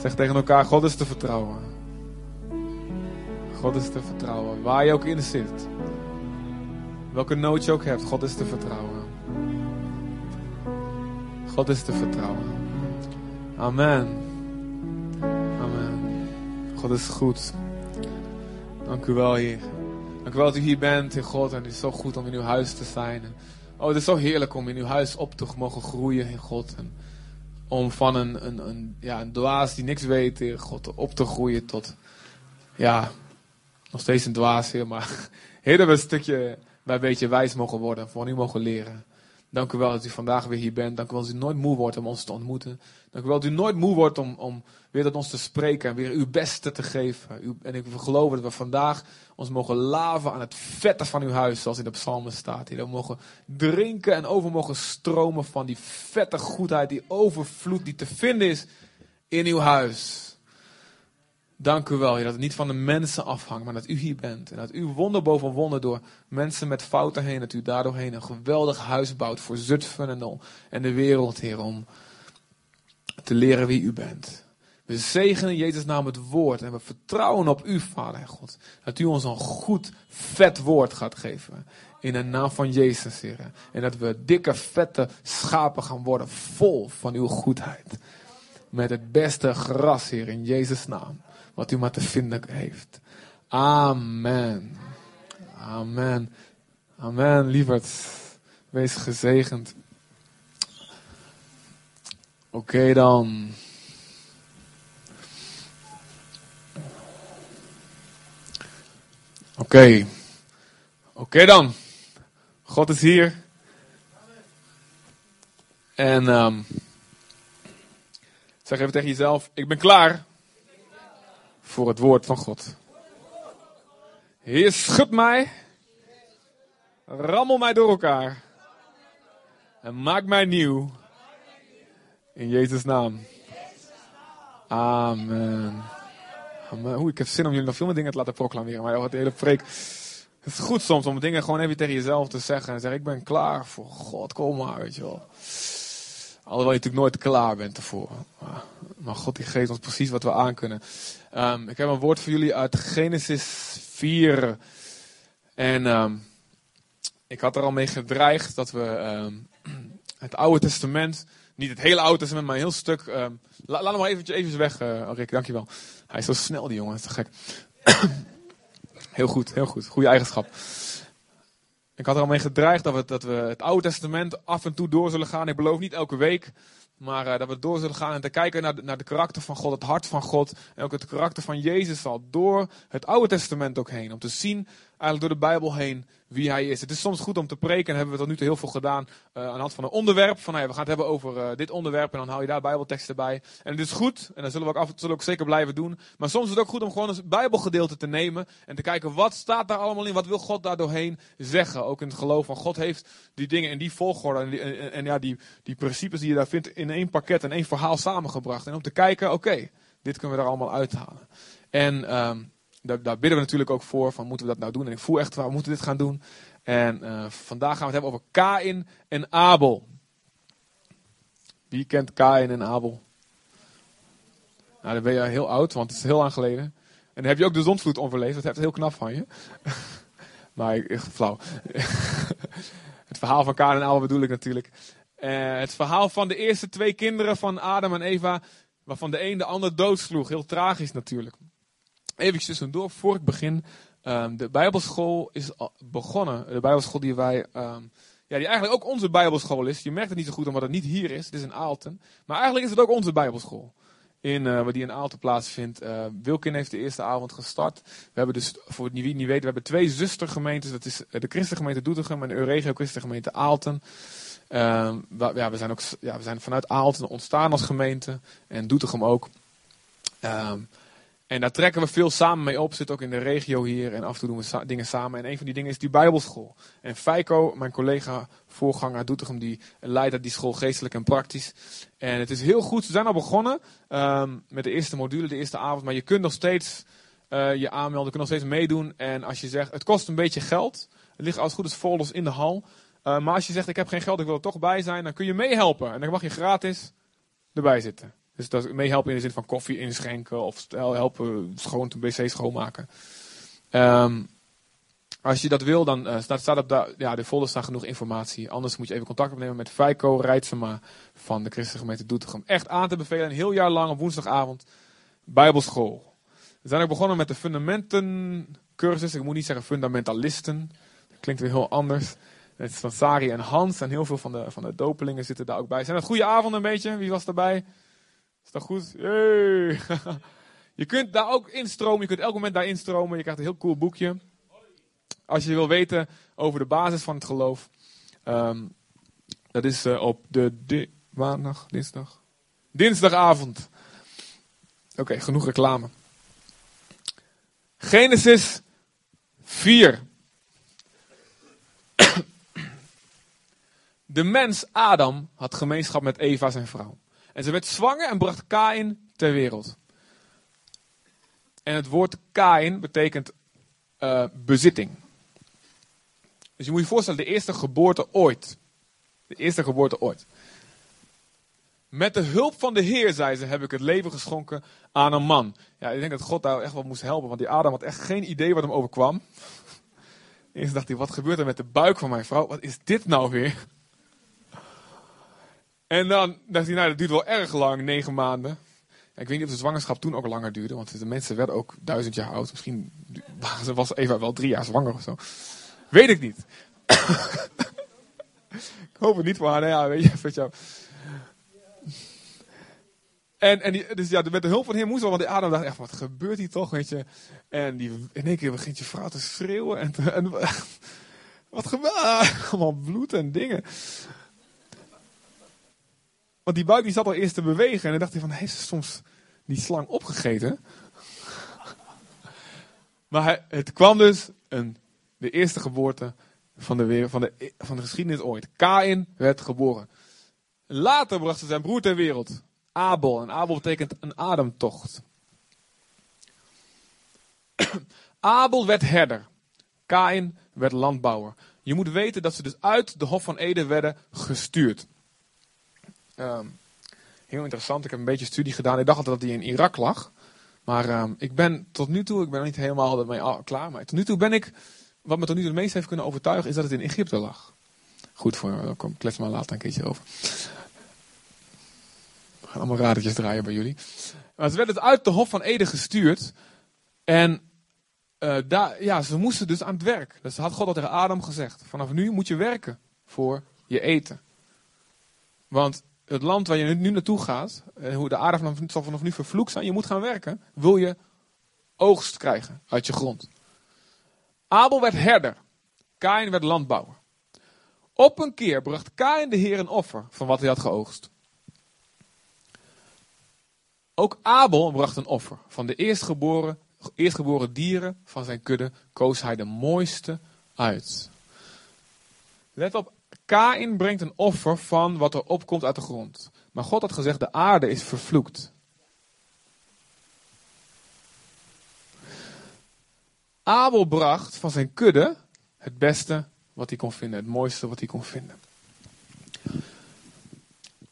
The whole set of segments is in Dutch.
Zeg tegen elkaar, God is te vertrouwen. God is te vertrouwen. Waar je ook in zit. Welke nood je ook hebt, God is te vertrouwen. God is te vertrouwen. Amen. Amen. God is goed. Dank u wel, Heer. Dank u wel dat u hier bent, Heer God. En het is zo goed om in uw huis te zijn. oh, het is zo heerlijk om in uw huis op te mogen groeien, Heer God. En om van een, een, een, ja, een dwaas die niks weet, God, op te groeien tot, ja, nog steeds een dwaas, Heer. Maar we een stukje, bij een beetje wijs mogen worden, van u mogen leren. Dank u wel dat u vandaag weer hier bent. Dank u wel dat u nooit moe wordt om ons te ontmoeten. Dank u wel dat u nooit moe wordt om, om weer tot ons te spreken en weer uw beste te geven. en ik geloof dat we vandaag ons mogen laven aan het vette van uw huis, zoals in de psalmen staat. Dat we mogen drinken en over mogen stromen van die vette goedheid, die overvloed die te vinden is in uw huis. Dank u wel, dat het niet van de mensen afhangt, maar dat u hier bent. En dat u wonder boven wonder door mensen met fouten heen, dat u daardoorheen een geweldig huis bouwt voor Zutphen en, en de wereld, Heer, om te leren wie u bent. We zegenen Jezus naam het woord en we vertrouwen op u, Vader en God. Dat u ons een goed, vet woord gaat geven. In de naam van Jezus, Heer. En dat we dikke, vette schapen gaan worden, vol van uw goedheid. Met het beste gras, Heer, in Jezus' naam wat u maar te vinden heeft. Amen. Amen. Amen, lieverd. Wees gezegend. Oké dan. Oké. Oké dan. God is hier. En um, zeg even tegen jezelf, ik ben klaar voor het woord van God. Heer, schud mij. Rammel mij door elkaar. En maak mij nieuw. In Jezus' naam. Amen. Amen. Oeh, ik heb zin om jullie nog veel meer dingen te laten proclameren. Maar wat de hele preek. Het is goed soms om dingen gewoon even tegen jezelf te zeggen. En zeggen, ik ben klaar voor God, kom maar, weet je wel. Alhoewel je natuurlijk nooit klaar bent ervoor. Maar God die geeft ons precies wat we aan kunnen. Um, ik heb een woord voor jullie uit Genesis 4. En um, ik had er al mee gedreigd dat we um, het Oude Testament, niet het hele Oude Testament, maar een heel stuk. La, laat hem maar eventjes, eventjes weg, uh, Rick, dankjewel. Hij is zo snel, die jongen, dat is te gek. heel goed, heel goed. Goede eigenschap. Ik had er al mee gedreigd dat we, dat we het Oude Testament af en toe door zullen gaan. Ik beloof niet elke week. Maar uh, dat we door zullen gaan en te kijken naar de, naar de karakter van God, het hart van God. En ook het karakter van Jezus al door het Oude Testament ook heen. Om te zien, eigenlijk door de Bijbel heen, wie hij is. Het is soms goed om te preken, en hebben we tot nu toe heel veel gedaan uh, aan de hand van een onderwerp. Van hey, we gaan het hebben over uh, dit onderwerp en dan haal je daar Bijbelteksten bij. En het is goed, en dat zullen we ook, af, zullen ook zeker blijven doen. Maar soms is het ook goed om gewoon een Bijbelgedeelte te nemen en te kijken wat staat daar allemaal in, wat wil God daar doorheen zeggen. Ook in het geloof van God heeft die dingen in die volgorde en, die, ja, die, die principes die je daar vindt in één pakket en één verhaal samengebracht. En om te kijken, oké, dit kunnen we er allemaal uithalen. En um, daar, bidden we natuurlijk ook voor, van moeten we dat nou doen? En ik voel echt, we moeten dit gaan doen. En uh, vandaag gaan we het hebben over Kain en Abel. Wie kent Kain en Abel? Nou, dan ben je heel oud, want het is heel lang geleden. En dan heb je ook de zondvloed onverleefd, dat heeft heel knap van je. maar ik, flauw. het verhaal van Kain en Abel bedoel ik natuurlijk. Uh, het verhaal van de eerste twee kinderen van Adam en Eva, waarvan de een de ander doodsloeg. Heel tragisch natuurlijk. Even tussendoor, voor ik begin. Um, de Bijbelschool is begonnen. De Bijbelschool die wij. Um, ja, die eigenlijk ook onze Bijbelschool is. Je merkt het niet zo goed omdat het niet hier is. Het is in Aalten. Maar eigenlijk is het ook onze Bijbelschool. In, uh, die in Aalten plaatsvindt. Uh, Wilkin heeft de eerste avond gestart. We hebben dus, voor wie niet weet, we hebben twee zustergemeentes. Dat is de Christengemeente Doetinchem en de Euregio Christengemeente Aalten. We, ja, we, zijn ook, ja, we zijn vanuit Aalten ontstaan als gemeente. En Doetinchem ook. Um, en daar trekken we veel samen mee op. Zit ook in de regio hier. En af en toe doen we dingen samen. En een van die dingen is die Bijbelschool. En Feiko, mijn collega, voorganger Doetinchem, die leidt die school geestelijk en praktisch. En het is heel goed. Ze zijn al begonnen um, met de eerste module, de eerste avond. Maar je kunt nog steeds uh, je aanmelden. Je kunt nog steeds meedoen. En als je zegt, het kost een beetje geld. Het ligt als goed is folders in de hal. Uh, maar als je zegt, ik heb geen geld, ik wil er toch bij zijn. Dan kun je meehelpen. En dan mag je gratis erbij zitten. Dus dat meehelpen in de zin van koffie inschenken of helpen schoon de wc schoonmaken. Um, als je dat wil, dan uh, staat, staat op de, ja, de folder staat genoeg informatie. Anders moet je even contact opnemen met Feiko Rijtsema van de Christelijke Gemeente Doetinchem. Echt aan te bevelen, een heel jaar lang op woensdagavond Bijbelschool. We zijn ook begonnen met de fundamentencursus. Ik moet niet zeggen fundamentalisten. Dat klinkt weer heel anders. Het is van Sari en Hans en heel veel van de, van de dopelingen zitten daar ook bij. Zijn dat goede avonden een beetje? Wie was erbij? Is dat goed? Hey. je kunt daar ook instromen. Je kunt elk moment daar instromen. Je krijgt een heel cool boekje. Als je wil weten over de basis van het geloof. Um, dat is uh, op de maandag, dinsdag. Dinsdagavond. Oké, genoeg reclame. Genesis 4. De mens Adam had gemeenschap met Eva, zijn vrouw. En ze werd zwanger en bracht Kain ter wereld. En het woord Kain betekent uh, bezitting. Dus je moet je voorstellen, de eerste geboorte ooit. De eerste geboorte ooit. Met de hulp van de Heer, zei ze, heb ik het leven geschonken aan een man. Ja, ik denk dat God daar echt wel moest helpen, want die Adam had echt geen idee wat hem overkwam. Eerst dacht hij, wat gebeurt er met de buik van mijn vrouw? Wat is dit nou weer? En dan dacht hij, nou, dat duurt wel erg lang, negen maanden. ik weet niet of de zwangerschap toen ook langer duurde, want de mensen werden ook duizend jaar oud. Misschien was Eva wel drie jaar zwanger of zo. Weet ik niet. ik hoop het niet, maar ja, weet je, weet je. En, en die, dus ja, met de hulp van hem moest wel, want die Adam dacht echt, wat gebeurt hier toch, weet je. En die, in één keer begint je vrouw te schreeuwen en, te, en wat gebeurt Allemaal bloed en dingen. Want die buik die zat al eerst te bewegen en dan dacht hij van, heeft ze soms die slang opgegeten? Maar het kwam dus een de eerste geboorte van de, van de, van de geschiedenis ooit. Kain werd geboren. Later bracht ze zijn broer ter wereld, Abel. En Abel betekent een ademtocht. Abel werd herder. Kain werd landbouwer. Je moet weten dat ze dus uit de Hof van Eden werden gestuurd. Um, heel interessant. Ik heb een beetje studie gedaan. Ik dacht altijd dat hij in Irak lag. Maar um, ik ben tot nu toe, ik ben niet helemaal ermee klaar. Maar tot nu toe ben ik wat me tot nu toe het meest heeft kunnen overtuigen, is dat het in Egypte lag. Goed voor, daar kom klets maar later een keertje over. We gaan allemaal radertjes draaien bij jullie. Maar ze werden dus uit de Hof van Eden gestuurd. En uh, daar, ja, ze moesten dus aan het werk. Dus had God al tegen Adam gezegd: vanaf nu moet je werken voor je eten. Want het land waar je nu naartoe gaat, en hoe de aarde vanaf, vanaf nu vervloekt zijn, je moet gaan werken. Wil je oogst krijgen uit je grond. Abel werd herder. Kain werd landbouwer. Op een keer bracht Kain de Heer een offer van wat hij had geoogst. Ook Abel bracht een offer. Van de eerstgeboren, eerstgeboren dieren van zijn kudde koos hij de mooiste uit. Let op, Kain brengt een offer van wat er opkomt uit de grond. Maar God had gezegd, de aarde is vervloekt. Abel bracht van zijn kudde het beste wat hij kon vinden, het mooiste wat hij kon vinden.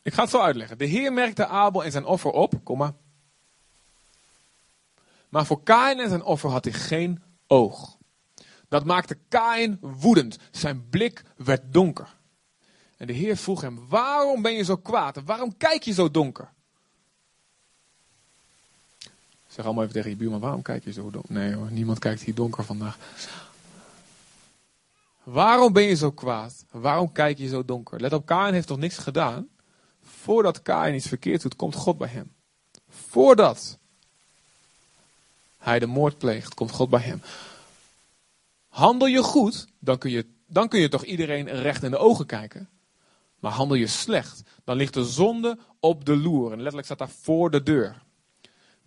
Ik ga het zo uitleggen. De Heer merkte Abel en zijn offer op, komma. Maar voor Kain en zijn offer had hij geen oog. Dat maakte Kain woedend. Zijn blik werd donker. En de Heer vroeg hem: Waarom ben je zo kwaad? waarom kijk je zo donker? Zeg allemaal even tegen je buurman, waarom kijk je zo donker? Nee hoor, niemand kijkt hier donker vandaag. Waarom ben je zo kwaad? Waarom kijk je zo donker? Let op, Kain heeft toch niks gedaan? Voordat Kain iets verkeerd doet, komt God bij hem. Voordat hij de moord pleegt, komt God bij hem. Handel je goed, dan kun je, dan kun je toch iedereen recht in de ogen kijken. Maar handel je slecht, dan ligt de zonde op de loer. En letterlijk staat daar voor de deur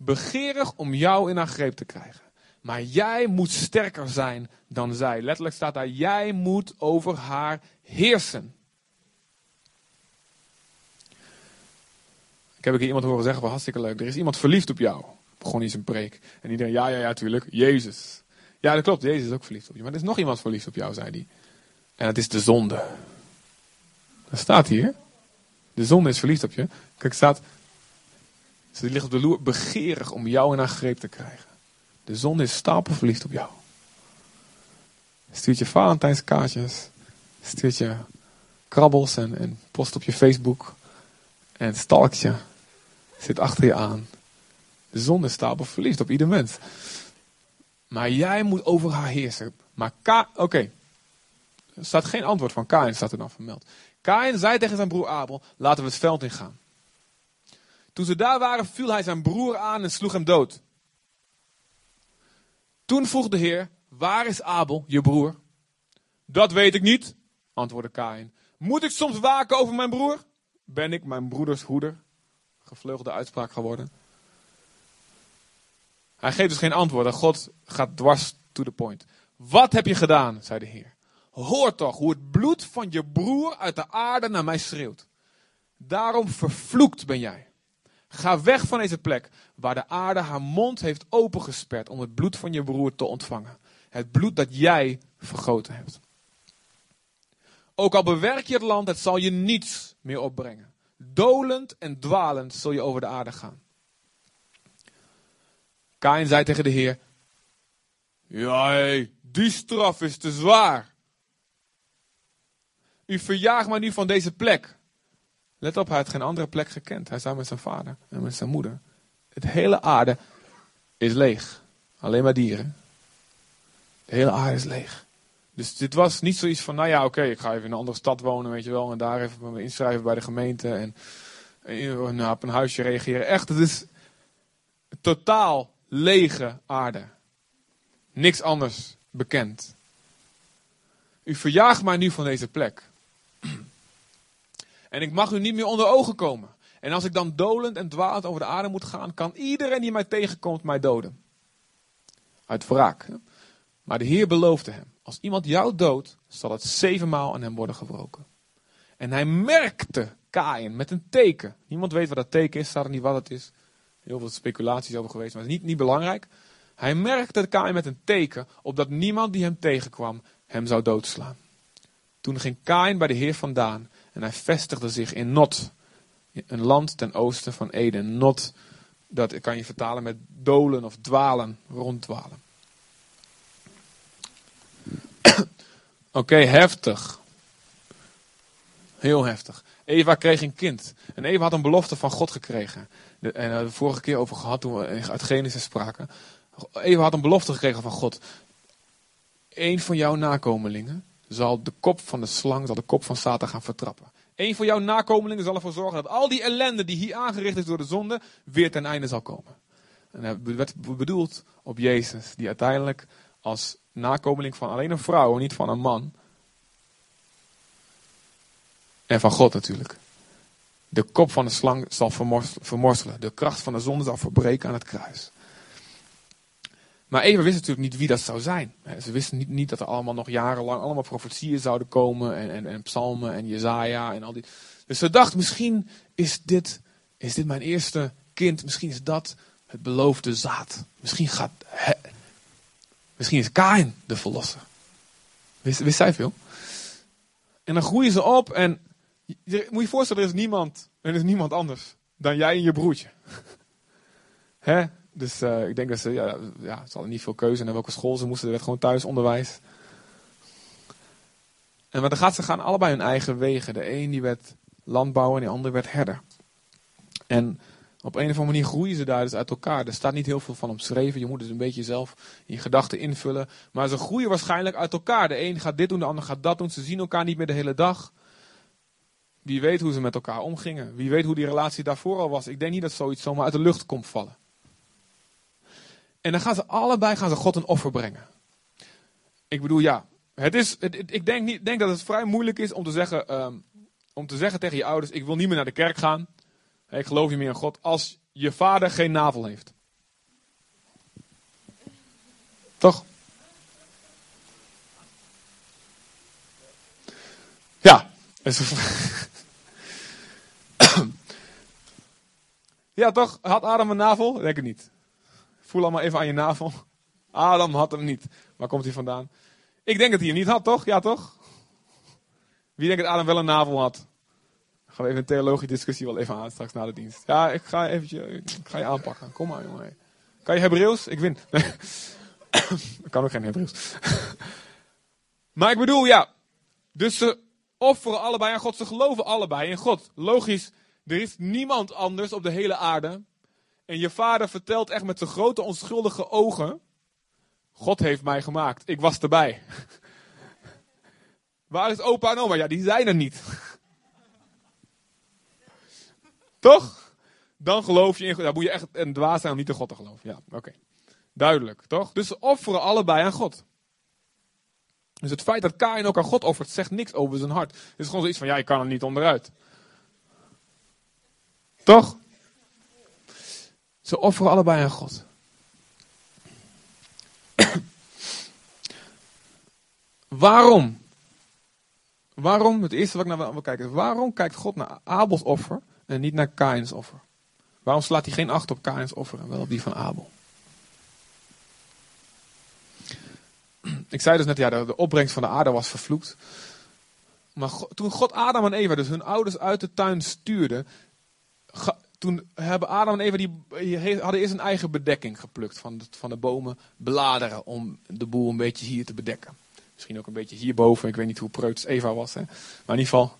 begeerig om jou in haar greep te krijgen. Maar jij moet sterker zijn dan zij. Letterlijk staat daar, jij moet over haar heersen. Ik heb keer iemand horen zeggen, van hartstikke leuk, er is iemand verliefd op jou. Begon hij zijn preek. En iedereen, ja, ja, ja, tuurlijk, Jezus. Ja, dat klopt, Jezus is ook verliefd op je. Maar er is nog iemand verliefd op jou, zei hij. En dat is de zonde. Dat staat hier. De zonde is verliefd op je. Kijk, staat, Ze ligt op de loer begeerig om jou in haar greep te krijgen. De zon is stapelverliefd op jou. Stuurt je Valentijnskaartjes. Stuurt je krabbels en, en post op je Facebook. En stalkt je. Zit achter je aan. De zon is stapelverliefd op ieder mens. Maar jij moet over haar heersen. Maar oké. Er staat geen antwoord van Kain, staat er dan vermeld. Kain zei tegen zijn broer Abel, laten we het veld ingaan. Toen ze daar waren, viel hij zijn broer aan en sloeg hem dood. Toen vroeg de Heer, waar is Abel, je broer? Dat weet ik niet, antwoordde Kain. Moet ik soms waken over mijn broer? Ben ik mijn broeders hoeder? Gevleugelde uitspraak geworden. Hij geeft dus geen antwoord en God gaat dwars to the point. Wat heb je gedaan, zei de Heer. Hoor toch hoe het bloed van je broer uit de aarde naar mij schreeuwt. Daarom vervloekt ben jij. Ga weg van deze plek waar de aarde haar mond heeft opengesperd om het bloed van je broer te ontvangen. Het bloed dat jij vergoten hebt. Ook al bewerk je het land, het zal je niets meer opbrengen. Dolend en dwalend zul je over de aarde gaan. Kain zei tegen de Heer: Ja, die straf is te zwaar. U verjaagt mij nu van deze plek. Let op, hij had geen andere plek gekend. Hij zou met zijn vader en met zijn moeder. Het hele aarde is leeg. Alleen maar dieren. De hele aarde is leeg. Dus dit was niet zoiets van, nou ja, oké, ik ga even in een andere stad wonen, weet je wel. En daar even me inschrijven bij de gemeente. En, en nou, op een huisje reageren. Echt, het is totaal lege aarde. Niks anders bekend. U verjaagt mij nu van deze plek. En ik mag u niet meer onder ogen komen. En als ik dan dolend en dwalend over de aarde moet gaan, kan iedereen die mij tegenkomt mij doden. Uit wraak. Maar de Heer beloofde hem, als iemand jou doodt, zal het zevenmaal aan hem worden gebroken. En hij merkte Kain met een teken. Niemand weet wat dat teken is, staat er niet wat het is. Heel veel speculaties over geweest, maar het is niet, niet belangrijk. Hij merkte Kain met een teken, opdat niemand die hem tegenkwam hem zou doodslaan. Toen ging Kain bij de Heer vandaan en hij vestigde zich in Not, een land ten oosten van Eden. Not, dat kan je vertalen met dolen of dwalen, ronddwalen. Oké, heftig. Heel heftig. Eva kreeg een kind. En Eva had een belofte van God gekregen. De, en daar de vorige keer over gehad toen we uit Genesis spraken. Eva had een belofte gekregen van God. Eén van jouw nakomelingen zal de kop van de slang, zal de kop van Satan gaan vertrappen. Eén van jouw nakomelingen zal ervoor zorgen dat al die ellende die hier aangericht is door de zonde, weer ten einde zal komen. En dat werd bedoeld op Jezus, die uiteindelijk als nakomeling van alleen een vrouw, niet van een man. En van God natuurlijk. De kop van de slang zal vermorselen. De kracht van de zonde zal verbreken aan het kruis. Maar Eva wist natuurlijk niet wie dat zou zijn. Ze wisten niet, niet dat er allemaal nog jarenlang allemaal profetieën zouden komen. En, en, en psalmen en Jezaja en al die. Dus ze dacht, misschien is dit, is dit mijn eerste kind. Misschien is dat het beloofde zaad. Misschien gaat... misschien is Kain de verlosser. Wist, wist zij veel? En dan groeien ze op en... Moet je voorstellen, er is niemand, er is niemand anders dan jij en je broertje. Hè? Dus uh, ik denk dat ze, ja, ja, ze hadden niet veel keuze naar welke school ze moesten. Er werd gewoon thuisonderwijs. En maar dan gaat ze gaan allebei hun eigen wegen. De een die werd landbouwer en de ander werd herder. En op een of andere manier groeien ze daar dus uit elkaar. Er staat niet heel veel van omschreven. Je moet het een beetje zelf je gedachten invullen. Maar ze groeien waarschijnlijk uit elkaar. De een gaat dit doen, de ander gaat dat doen. Ze zien elkaar niet meer de hele dag. Wie weet hoe ze met elkaar omgingen. Wie weet hoe die relatie daarvoor al was. Ik denk niet dat zoiets zomaar uit de lucht komt vallen. En dan gaan ze allebei gaan ze God een offer brengen. Ik bedoel, ja, het is, ik denk, niet, denk dat het vrij moeilijk is om te, zeggen, ehm, om te zeggen tegen je ouders: Ik wil niet meer naar de kerk gaan. Ik geloof niet meer in God. Als je vader geen navel heeft. Toch? Ja. ja, toch? Had Adam een navel? Denk ik niet. Voel allemaal even aan je navel. Adam had hem niet. Waar komt hij vandaan? Ik denk dat hij hem niet had, toch? Ja, toch? Wie denkt dat Adam wel een navel had? Gaan we even een theologische discussie wel even aan straks na de dienst. Ja, ik ga, eventje, ik ga je aanpakken. Kom maar, jongen. Kan je Hebreeuws? Ik win. ik kan ook geen Hebreeuws. maar ik bedoel, ja. Dus ze offeren allebei aan God. Ze geloven allebei in God. Logisch, er is niemand anders op de hele aarde. En je vader vertelt echt met zijn grote onschuldige ogen. God heeft mij gemaakt. Ik was erbij. Waar is opa en oma? Ja, die zijn er niet. toch? Dan geloof je in God. Moet je echt een dwaas zijn om niet in God te geloven. Ja, oké. Duidelijk, toch? Dus ze offeren allebei aan God. Dus het feit dat Kain ook aan God offert, zegt niks over zijn hart. Het is gewoon zoiets van, ja, ik kan er niet onderuit. Toch? Ze offeren allebei aan God. Waarom? Waarom? Het eerste wat ik naar wil kijken is: waarom kijkt God naar Abels offer en niet naar Kains offer? Waarom slaat hij geen acht op Kains offer en wel op die van Abel? Ik zei dus net, ja, de, opbrengst van de aarde was vervloekt. Maar toen God Adam en Eva, dus hun ouders uit de tuin stuurde, toen hebben Adam en Eva, die hadden eerst een eigen bedekking geplukt van de, van de bomen, bladeren, om de boel een beetje hier te bedekken. Misschien ook een beetje hierboven, ik weet niet hoe preuts Eva was. Hè? Maar in ieder geval,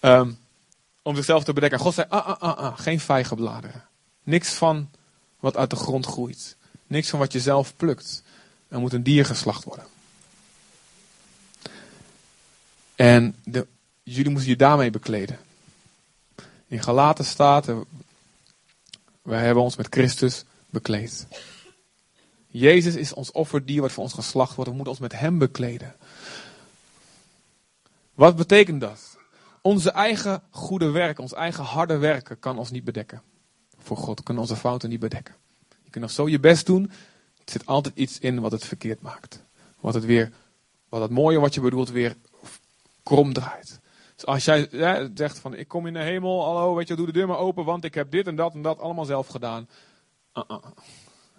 um, om zichzelf te bedekken. God zei, ah, ah, ah, ah, geen vijgenbladeren. Niks van wat uit de grond groeit. Niks van wat je zelf plukt. Er moet een dier geslacht worden. En de, jullie moesten je daarmee bekleden. In Galaten staat, wij hebben ons met Christus bekleed. Jezus is ons offerdier wat voor ons geslacht wordt. We moeten ons met hem bekleden. Wat betekent dat? Onze eigen goede werk, ons eigen harde werken kan ons niet bedekken. Voor God kunnen onze fouten niet bedekken. Je kunt nog zo je best doen. Er zit altijd iets in wat het verkeerd maakt. Wat het weer, wat het mooie wat je bedoelt weer krom draait. Als jij zegt van ik kom in de hemel, hallo, weet je, doe de deur maar open, want ik heb dit en dat en dat allemaal zelf gedaan. Uh -uh.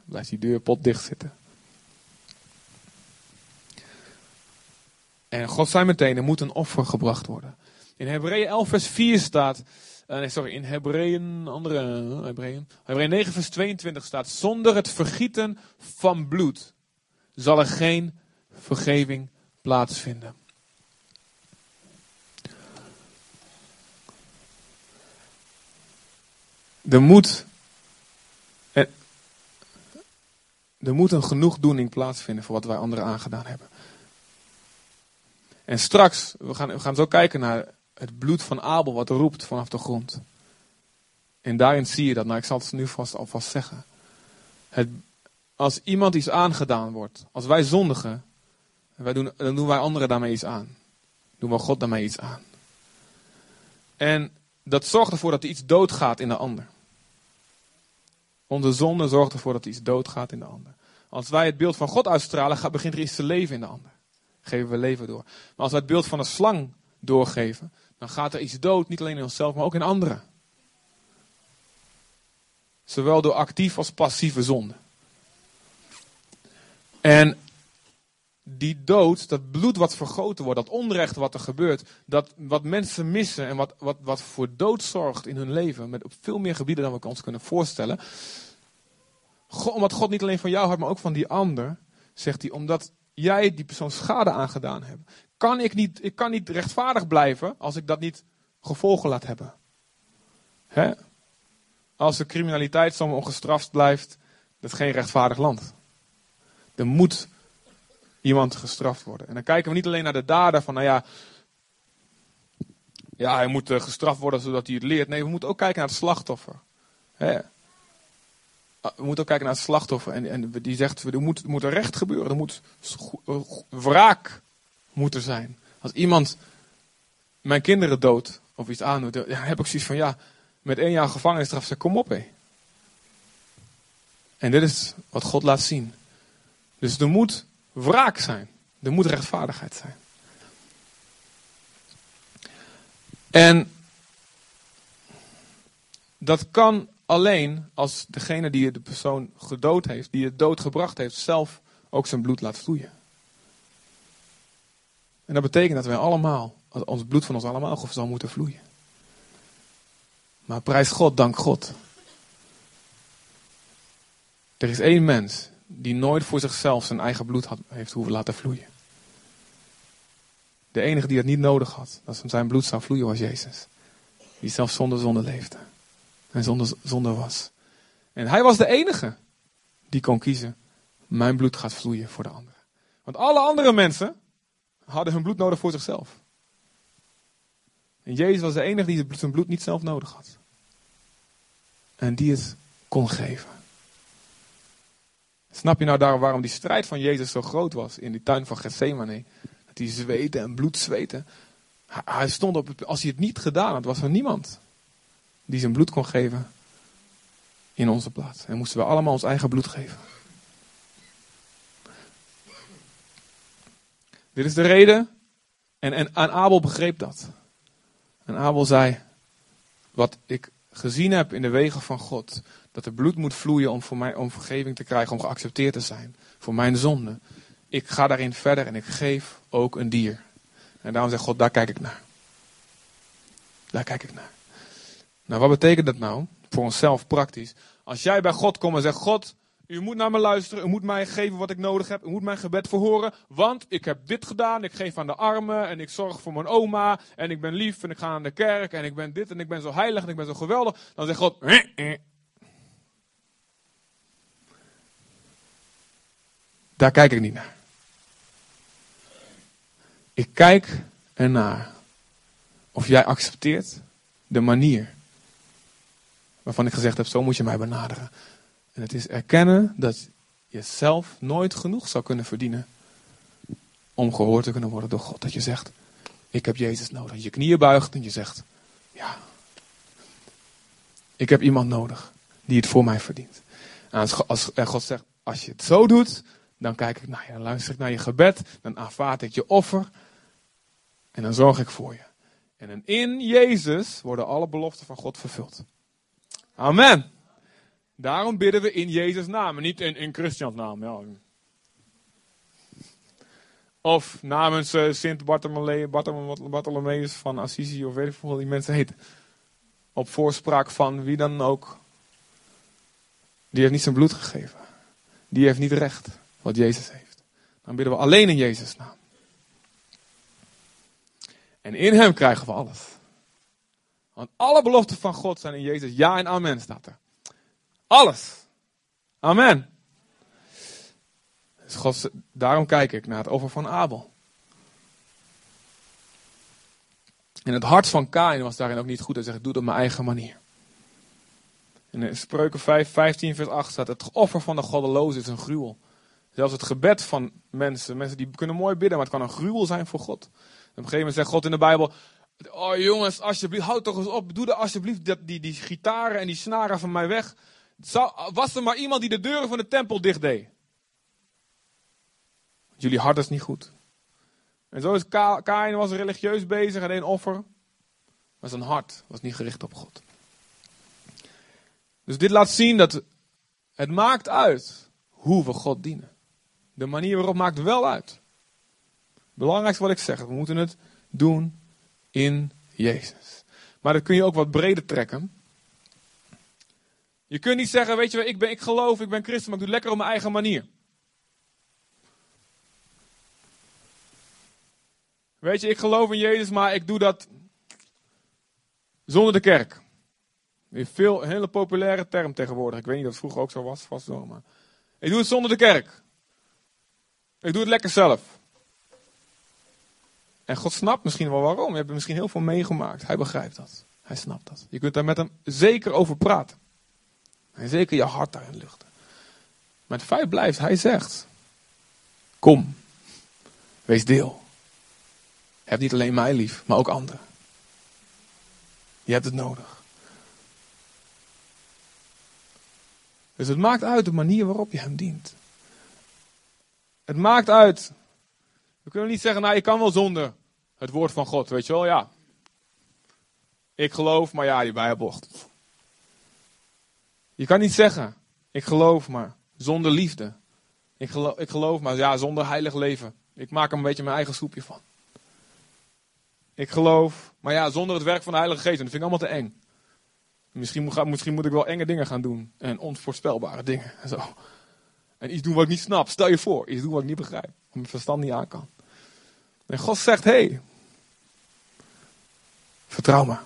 Blijft die deur pot dicht zitten. En God zei meteen, er moet een offer gebracht worden. In Hebreeën 11 vers 4 staat, uh, nee sorry, in Hebreeën, andere, Hebreeën, Hebreeën 9 vers 22 staat, zonder het vergieten van bloed zal er geen vergeving plaatsvinden. Er moet, er, moet een genoegdoening plaatsvinden voor wat wij anderen aangedaan hebben. En straks, we gaan, we gaan zo kijken naar het bloed van Abel wat roept vanaf de grond. En daarin zie je dat, nou ik zal het nu vast alvast zeggen. Het, als iemand iets aangedaan wordt, als wij zondigen, wij doen, dan doen wij anderen daarmee iets aan. Doen we God daarmee iets aan. En dat zorgt ervoor dat er iets doodgaat in de ander. Onze zonde zorgt ervoor dat iets doodgaat in de ander. Als wij het beeld van God uitstralen, begint er iets te leven in de ander. Geven we leven door. Maar als wij het beeld van een slang doorgeven, dan gaat er iets dood, niet alleen in onszelf, maar ook in anderen. Zowel door actief als passieve zonde. En die dood, dat bloed wat vergoten wordt, dat onrecht wat er gebeurt, dat wat mensen missen en wat, wat, wat voor dood zorgt in hun leven, met op veel meer gebieden dan we ons kunnen voorstellen. God, omdat God niet alleen van jou houdt, maar ook van die ander, zegt hij, omdat jij die persoon schade aangedaan hebt, kan ik niet, ik kan niet rechtvaardig blijven als ik dat niet gevolgen laat hebben. Hè? Als de criminaliteit zomaar ongestraft blijft, dat is geen rechtvaardig land. Er moet iemand gestraft worden. En dan kijken we niet alleen naar de dader van, nou ja, ja, hij moet eh, gestraft worden zodat hij het leert. Nee, we moeten ook kijken naar het slachtoffer. Ah, we moeten ook kijken naar het slachtoffer. En, en die zegt, er moet, er recht gebeuren. Er moet wraak moeten zijn. Als iemand mijn kinderen doodt of iets aandoet, dan heb ik zoiets van, ja, met één jaar gevangenisstraf, zeg kom op hé. En dit is wat God laat zien. Dus er moet wraak zijn. Er moet rechtvaardigheid zijn. En dat kan alleen als degene die de persoon gedood heeft, die het dood gebracht heeft, zelf ook zijn bloed laat vloeien. En dat betekent dat wij allemaal, ons bloed van ons allemaal zal moeten vloeien. Maar prijs God, dank God. Er is één mens die nooit voor zichzelf zijn eigen bloed had, heeft hoeven laten vloeien. De enige die het niet nodig had, dat zijn bloed zou vloeien, was Jezus. Die zelf zonder zonde leefde. En zonder zonde was. En hij was de enige die kon kiezen. Mijn bloed gaat vloeien voor de anderen. Want alle andere mensen hadden hun bloed nodig voor zichzelf. En Jezus was de enige die zijn bloed niet zelf nodig had. En die het kon geven. Snap je nou daarom waarom die strijd van Jezus zo groot was in die tuin van Gethsemane? Dat hij zweette en bloed zweette. Hij stond op, als hij het niet gedaan had, was er niemand die zijn bloed kon geven in onze plaats. En moesten we allemaal ons eigen bloed geven. Dit is de reden. En, en, en Abel begreep dat. En Abel zei: Wat ik gezien heb in de wegen van God, dat er bloed moet vloeien om, voor mij, om vergeving te krijgen, om geaccepteerd te zijn voor mijn zonde. Ik ga daarin verder en ik geef ook een dier. En daarom zegt God, daar kijk ik naar. Daar kijk ik naar. Nou, wat betekent dat nou? Voor onszelf praktisch. Als jij bij God komt en zegt, God, u moet naar me luisteren, u moet mij geven wat ik nodig heb, u moet mijn gebed verhoren, want ik heb dit gedaan, ik geef aan de armen en ik zorg voor mijn oma en ik ben lief en ik ga aan de kerk en ik ben dit en ik ben zo heilig en ik ben zo geweldig. Dan zegt God. Daar kijk ik niet naar. Ik kijk ernaar of jij accepteert de manier waarvan ik gezegd heb, zo moet je mij benaderen. En het is erkennen dat je zelf nooit genoeg zou kunnen verdienen om gehoord te kunnen worden door God. Dat je zegt, ik heb Jezus nodig. Je knieën buigt en je zegt, ja, ik heb iemand nodig die het voor mij verdient. En als God zegt, als je het zo doet, dan kijk ik naar je, luister ik naar je gebed, dan aanvaard ik je offer en dan zorg ik voor je. En in Jezus worden alle beloften van God vervuld. Amen. Daarom bidden we in Jezus' naam en niet in, in Christians naam. Ja. Of namens uh, Sint Bartholomeus van Assisi of weet ik hoe die mensen heten. Op voorspraak van wie dan ook. Die heeft niet zijn bloed gegeven. Die heeft niet recht wat Jezus heeft. Dan bidden we alleen in Jezus' naam. En in hem krijgen we alles. Want alle beloften van God zijn in Jezus ja en amen staat er. Alles. Amen. Dus daarom kijk ik naar het offer van Abel. En het hart van Kain was daarin ook niet goed. Hij zegt, doe het op mijn eigen manier. In Spreuken 5, 15 vers 8 staat, het offer van de goddeloze is een gruwel. Zelfs het gebed van mensen, mensen die kunnen mooi bidden, maar het kan een gruwel zijn voor God. op een gegeven moment zegt God in de Bijbel, oh jongens, alsjeblieft, houd toch eens op, doe er alsjeblieft die, die, gitaren en die snaren van mij weg. was er maar iemand die de deuren van de tempel dicht deed. Jullie hart is niet goed. En zo is Kain was religieus bezig en een offer. Maar zijn hart was niet gericht op God. Dus dit laat zien dat het maakt uit hoe we God dienen. De manier waarop maakt wel uit. Belangrijkste wat ik zeg, we moeten het doen in Jezus. Maar dat kun je ook wat breder trekken. Je kunt niet zeggen, weet je wel, ik, ben, ik geloof, ik ben christen, maar ik doe het lekker op mijn eigen manier. Weet je, ik geloof in Jezus, maar ik doe dat zonder de kerk. Een veel, hele populaire term tegenwoordig. Ik weet niet of het vroeger ook zo was, vast wel, maar. Ik doe het zonder de kerk. Ik doe het lekker zelf. En God snapt misschien wel waarom. Je hebt misschien heel veel meegemaakt. Hij begrijpt dat. Hij snapt dat. Je kunt daar met hem zeker over praten. En zeker je hart daarin luchten. Maar het feit blijft, hij zegt: Kom, wees deel. Heb niet alleen mij lief, maar ook anderen. Je hebt het nodig. Dus het maakt uit de manier waarop je hem dient. Het maakt uit. We kunnen niet zeggen, nou, ik kan wel zonder het woord van God, weet je wel, ja. Ik geloof, maar ja, die Bijbel. Je kan niet zeggen, ik geloof, maar zonder liefde. Ik geloof, ik geloof, maar ja, zonder heilig leven. Ik maak er een beetje mijn eigen soepje van. Ik geloof, maar ja, zonder het werk van de Heilige Geest. En dat vind ik allemaal te eng. Misschien moet, misschien moet ik wel enge dingen gaan doen. En onvoorspelbare dingen. En, zo. En iets doen wat ik niet snap. Stel je voor, iets doen wat ik niet begrijp. Wat mijn verstand niet aan kan. En God zegt, hé, hey, vertrouw me.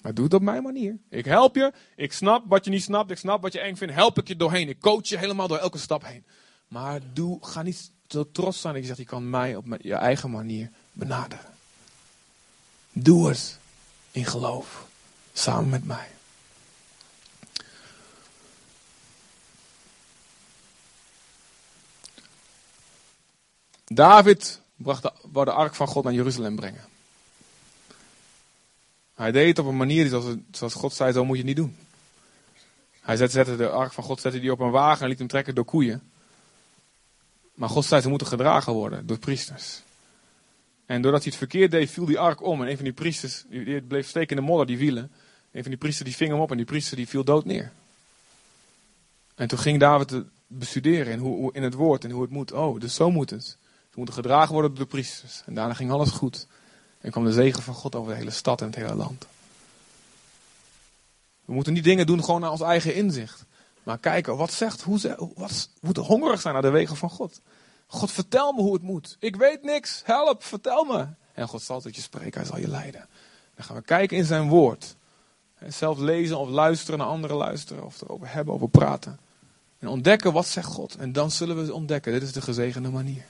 Maar doe het op mijn manier. Ik help je. Ik snap wat je niet snapt. Ik snap wat je eng vindt. Help ik je doorheen. Ik coach je helemaal door elke stap heen. Maar doe, ga niet zo trots zijn je zegt, je kan mij op je eigen manier benaderen. Doe het in geloof. Samen met mij. David bracht de, wou de ark van God naar Jeruzalem brengen. Hij deed het op een manier zoals, zoals God zei, zo moet je het niet doen. Hij zette, de ark van God zette die op een wagen en liet hem trekken door koeien. Maar God zei, ze moeten gedragen worden door priesters. En doordat hij het verkeerd deed, viel die ark om. En een van die priesters, die bleef steken in de modder, die wielen. Een van die priesters die ving hem op en die priester die viel dood neer. En toen ging David bestuderen hoe, in het woord en hoe het moet. Oh, dus zo moet het. Moeten gedragen worden door de priesters. En daarna ging alles goed. En kwam de zegen van God over de hele stad en het hele land. We moeten niet dingen doen gewoon naar ons eigen inzicht. Maar kijken, wat zegt, hoe ze, wat, we moeten hongerig zijn naar de wegen van God. God, vertel me hoe het moet. Ik weet niks, help, vertel me. En God zal tot je spreken, hij zal je leiden. Dan gaan we kijken in zijn woord. En zelf lezen of luisteren naar anderen luisteren. Of erover hebben, over praten. En ontdekken wat zegt God. En dan zullen we ontdekken, dit is de gezegende manier.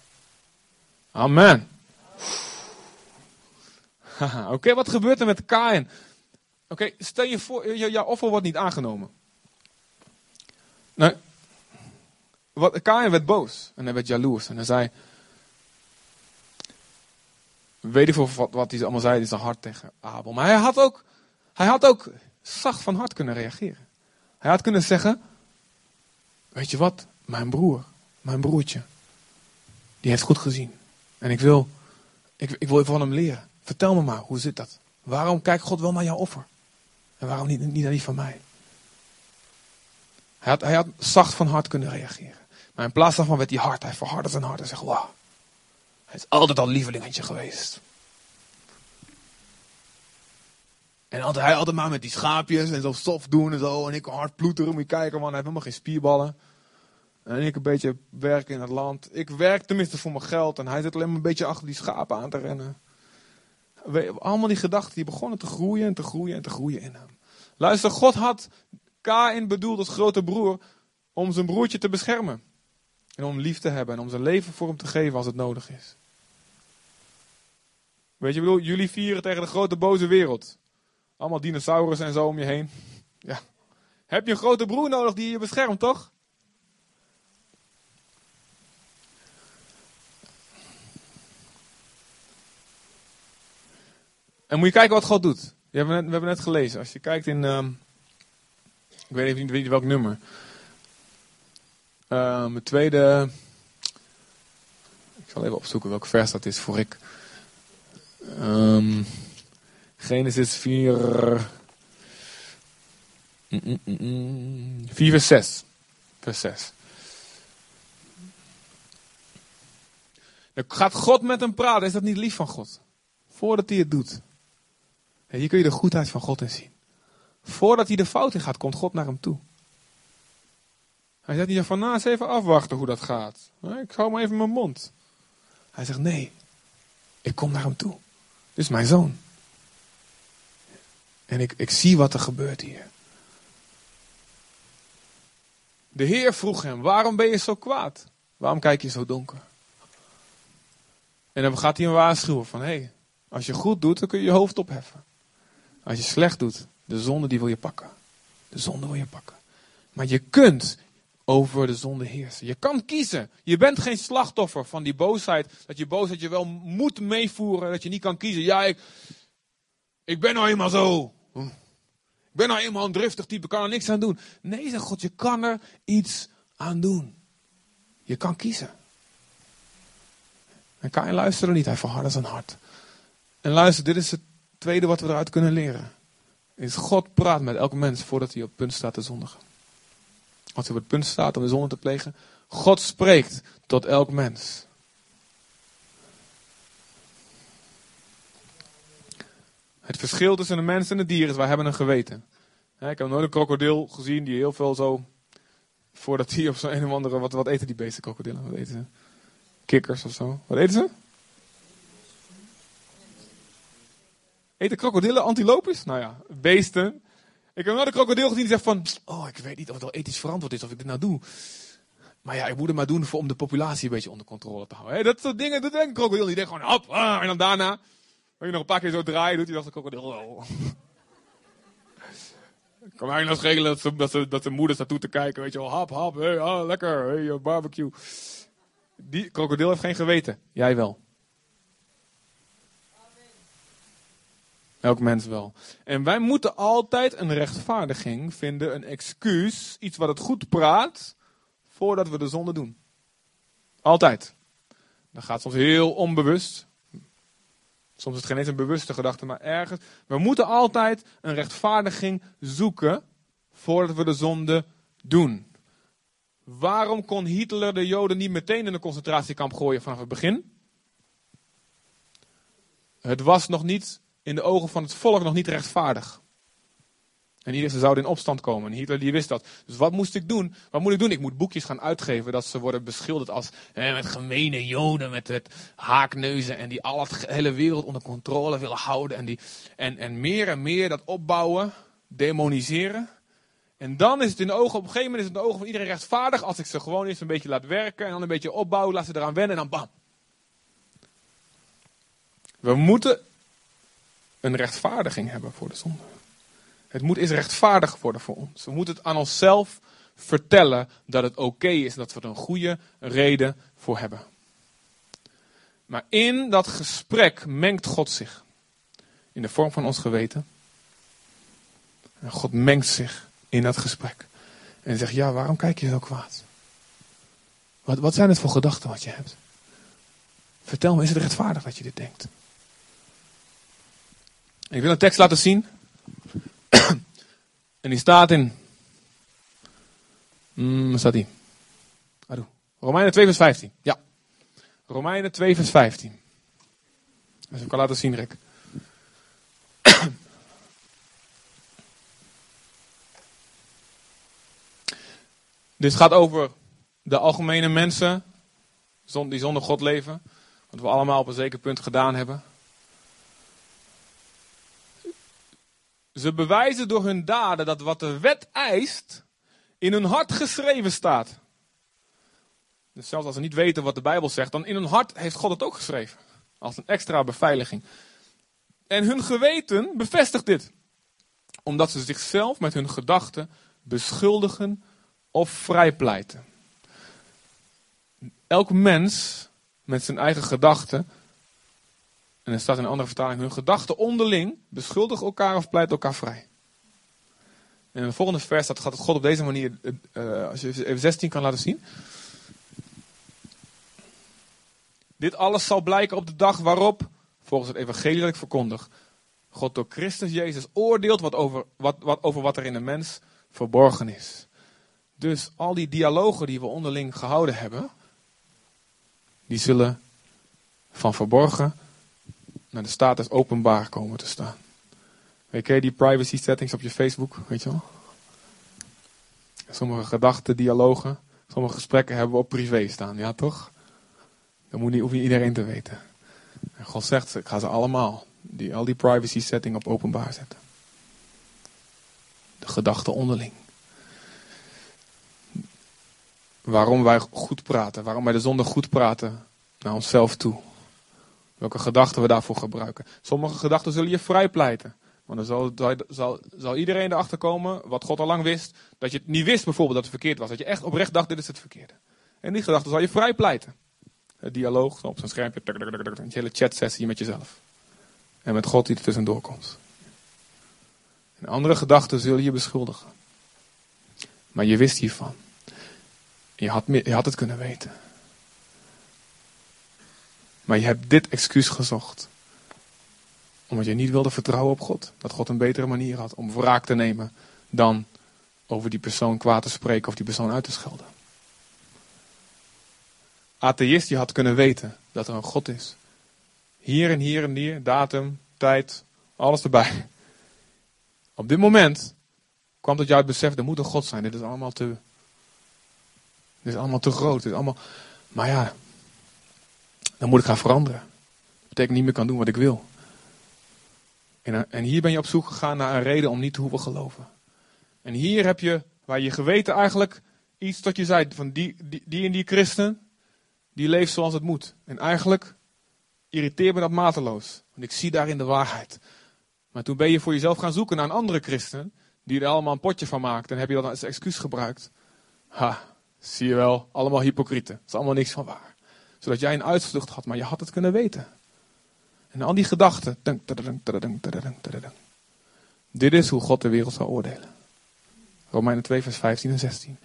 Amen. Oké, wat gebeurt er met Kain? Oké, stel je voor, jouw offer wordt niet aangenomen. Nou, wat, Kain werd boos en hij werd jaloers en hij zei, weet voor wat, wat hij allemaal zei, is een hart tegen Abel. Maar hij had, ook, hij had ook zacht van hart kunnen reageren. Hij had kunnen zeggen, weet je wat, mijn broer, mijn broertje, die heeft goed gezien. En ik wil, ik, ik wil van hem leren. Vertel me maar, hoe zit dat? Waarom kijkt God wel naar jouw offer? En waarom niet, niet naar die van mij? Hij had, hij had zacht van hart kunnen reageren. Maar in plaats daarvan werd hij hard. Hij verhardde zijn hart en zegt, wauw. Hij is altijd al lievelingetje geweest. En altijd, hij altijd maar met die schaapjes en zo stof doen en zo. En ik hard ploeteren, moet je kijken man, hij heeft helemaal geen spierballen. En ik een beetje werken in het land. Ik werk tenminste voor mijn geld. En hij zit alleen maar een beetje achter die schapen aan te rennen. Allemaal die gedachten die begonnen te groeien en te groeien en te groeien in hem. Luister, God had Kain bedoeld als grote broer om zijn broertje te beschermen. En om lief te hebben en om zijn leven voor hem te geven als het nodig is. Weet je, bedoel, jullie vieren tegen de grote boze wereld. Allemaal dinosaurussen en zo om je heen. Ja. Heb je een grote broer nodig die je beschermt, toch? En moet je kijken wat God doet. We hebben net, we hebben net gelezen. Als je kijkt in. Uh, ik weet even niet welk nummer. Uh, het tweede. Ik zal even opzoeken welk vers dat is voor ik. Um, Genesis 4. 4 vers 6. Vers 6. Dan gaat God met hem praten. Is dat niet lief van God? Voordat hij het doet. Hier kun je de goedheid van God in zien. Voordat hij de fout in gaat, komt God naar hem toe. Hij zegt niet van, nou eens even afwachten hoe dat gaat. Ik hou maar even mijn mond. Hij zegt, nee, ik kom naar hem toe. Dit is mijn zoon. En ik, ik zie wat er gebeurt hier. De Heer vroeg hem, waarom ben je zo kwaad? Waarom kijk je zo donker? En dan gaat hij hem waarschuwen van, hé, hey, als je goed doet, dan kun je je hoofd opheffen. Als je slecht doet, de zonde die wil je pakken. De zonde wil je pakken. Maar je kunt over de zonde heersen. Je kan kiezen. Je bent geen slachtoffer van die boosheid. Dat je boosheid je wel moet meevoeren. Dat je niet kan kiezen. Ja, ik, ik ben nou eenmaal zo. Ik ben nou eenmaal een driftig type. kan er niks aan doen. Nee, zegt God, je kan er iets aan doen. Je kan kiezen. En je luisteren niet. Hij verhardde zijn hart. En luister, dit is het tweede wat we eruit kunnen leren. Is God praat met elk mens voordat hij op het punt staat te zondigen. Als hij op het punt staat om de zonde te plegen. God spreekt tot elk mens. Het verschil tussen een mens en een dier is, wij hebben een geweten. ik heb nooit een krokodil gezien die heel veel zo. Voordat hij op zo'n een of andere. Wat, wat eten die beesten krokodillen? Wat eten? Kikkers of zo. Wat eten ze? Eten krokodillen antilopes? Nou ja, beesten. Ik heb nooit een krokodil gezien die zegt van. Oh, ik weet niet of het wel ethisch verantwoord is of ik dit nou doe. Maar ja, ik moet het maar doen voor, om de populatie een beetje onder controle te houden. Dat soort dingen, denkt een krokodil. Die denkt gewoon, hop, ah, en dan daarna, als je nog een paar keer zo draaien, doet hij dat de krokodil. Oh. Kan mij nog regelen dat, ze, dat, de staat toe te kijken, weet je wel, hap, hap, hey, ah, lekker, hey, barbecue. Die krokodil heeft geen geweten, jij wel. Elk mens wel. En wij moeten altijd een rechtvaardiging vinden, een excuus, iets wat het goed praat, voordat we de zonde doen. Altijd. Dat gaat soms heel onbewust. Soms is het geen eens een bewuste gedachte, maar ergens. We moeten altijd een rechtvaardiging zoeken voordat we de zonde doen. Waarom kon Hitler de Joden niet meteen in een concentratiekamp gooien vanaf het begin? Het was nog niet in de ogen van het volk nog niet rechtvaardig. En iedereen zou in opstand komen. En Hitler die wist dat. Dus wat moest ik doen? Wat moet ik doen? Ik moet boekjes gaan uitgeven dat ze worden beschilderd als met gemene joden, met het haakneuzen en die al het hele wereld onder controle willen houden. En, die, en, en meer en meer dat opbouwen, demoniseren. En dan is het in de ogen, op een gegeven moment is het in de ogen van iedereen rechtvaardig als ik ze gewoon eens een beetje laat werken en dan een beetje opbouwen, laat ze eraan wennen en dan bam. We moeten een rechtvaardiging hebben voor de zonde. Het moet eens rechtvaardig worden voor ons. We moeten het aan onszelf vertellen dat het oké is, dat we er een goede reden voor hebben. Maar in dat gesprek mengt God zich. In de vorm van ons geweten. En God mengt zich in dat gesprek. En zegt, ja, waarom kijk je zo kwaad? Wat, wat zijn het voor gedachten wat je hebt? Vertel me, is het rechtvaardig dat je dit denkt? Ik wil een tekst laten zien. en die staat in. Mm, waar staat die? Adoe. Romeinen 2 vers 15. Ja. Romeinen 2 vers 15. Dat ik kan laten zien, Rick. Dit gaat over de algemene mensen die zonder God leven. Wat we allemaal op een zeker punt gedaan hebben. Ze bewijzen door hun daden dat wat de wet eist in hun hart geschreven staat. Dus zelfs als ze niet weten wat de Bijbel zegt, dan in hun hart heeft God het ook geschreven. Als een extra beveiliging. En hun geweten bevestigt dit. Omdat ze zichzelf met hun gedachten beschuldigen of vrijpleiten. Elk mens met zijn eigen gedachten en er staat in een andere vertaling, hun gedachten onderling beschuldigen elkaar of pleiten elkaar vrij. En in de volgende vers staat, gaat God op deze manier, uh, als je even 16 kan laten zien. Dit alles zal blijken op de dag waarop, volgens het evangelie dat ik verkondig, God door Christus Jezus oordeelt wat over, wat, wat, over wat er in de mens verborgen is. Dus al die dialogen die we onderling gehouden hebben, die zullen van verborgen naar de status openbaar komen te staan. Weet je, die privacy settings op je Facebook, weet je wel? Sommige gedachten, dialogen, sommige gesprekken hebben we op privé staan, ja toch? Dat moet niet, iedereen te weten. En God zegt, ik ga ze allemaal, die, al die privacy setting op openbaar zetten. De gedachten onderling. Waarom wij goed praten, waarom wij de zonde goed praten naar onszelf toe. Welke gedachten we daarvoor gebruiken. Sommige gedachten zullen je vrijpleiten. Want dan zal, zal, zal iedereen erachter komen, wat God al lang wist, dat je het niet wist bijvoorbeeld dat het verkeerd was. Dat je echt oprecht dacht, dit is het verkeerde. En die gedachten zal je vrijpleiten. Het dialoog op zijn schermpje, een hele chatsessie met jezelf. En met God die er tussendoor komt. En andere gedachten zullen je beschuldigen. Maar je wist hiervan. Je had, je had het kunnen weten. Maar je hebt dit excuus gezocht. Omdat je niet wilde vertrouwen op God. Dat God een betere manier had om wraak te nemen dan over die persoon kwaad te spreken of die persoon uit te schelden. Atheïst, je had kunnen weten dat er een God is. Hier en hier en hier, datum, tijd, alles erbij. Op dit moment kwam tot jou het besef, er moet een God zijn. Dit is allemaal te, dit is allemaal te groot. Dit is allemaal, maar ja, dan moet ik gaan veranderen. Dat betekent niet meer kan doen wat ik wil. En, en hier ben je op zoek gegaan naar een reden om niet te hoeven geloven. En hier heb je, waar je geweten eigenlijk iets tot je zei, van die, die, die en die christen, die leeft zoals het moet. En eigenlijk irriteert me dat mateloos. Want ik zie daarin de waarheid. Maar toen ben je voor jezelf gaan zoeken naar een andere christen, die er allemaal een potje van maakt. En heb je dat als excuus gebruikt. Ha, zie je wel, allemaal hypocrieten. Het is allemaal niks van waar. Zodat jij een uitvlucht had, maar je had het kunnen weten. En al die gedachten. Dit is hoe God de wereld zal oordelen. Romeinen 2, vers 15 en 16.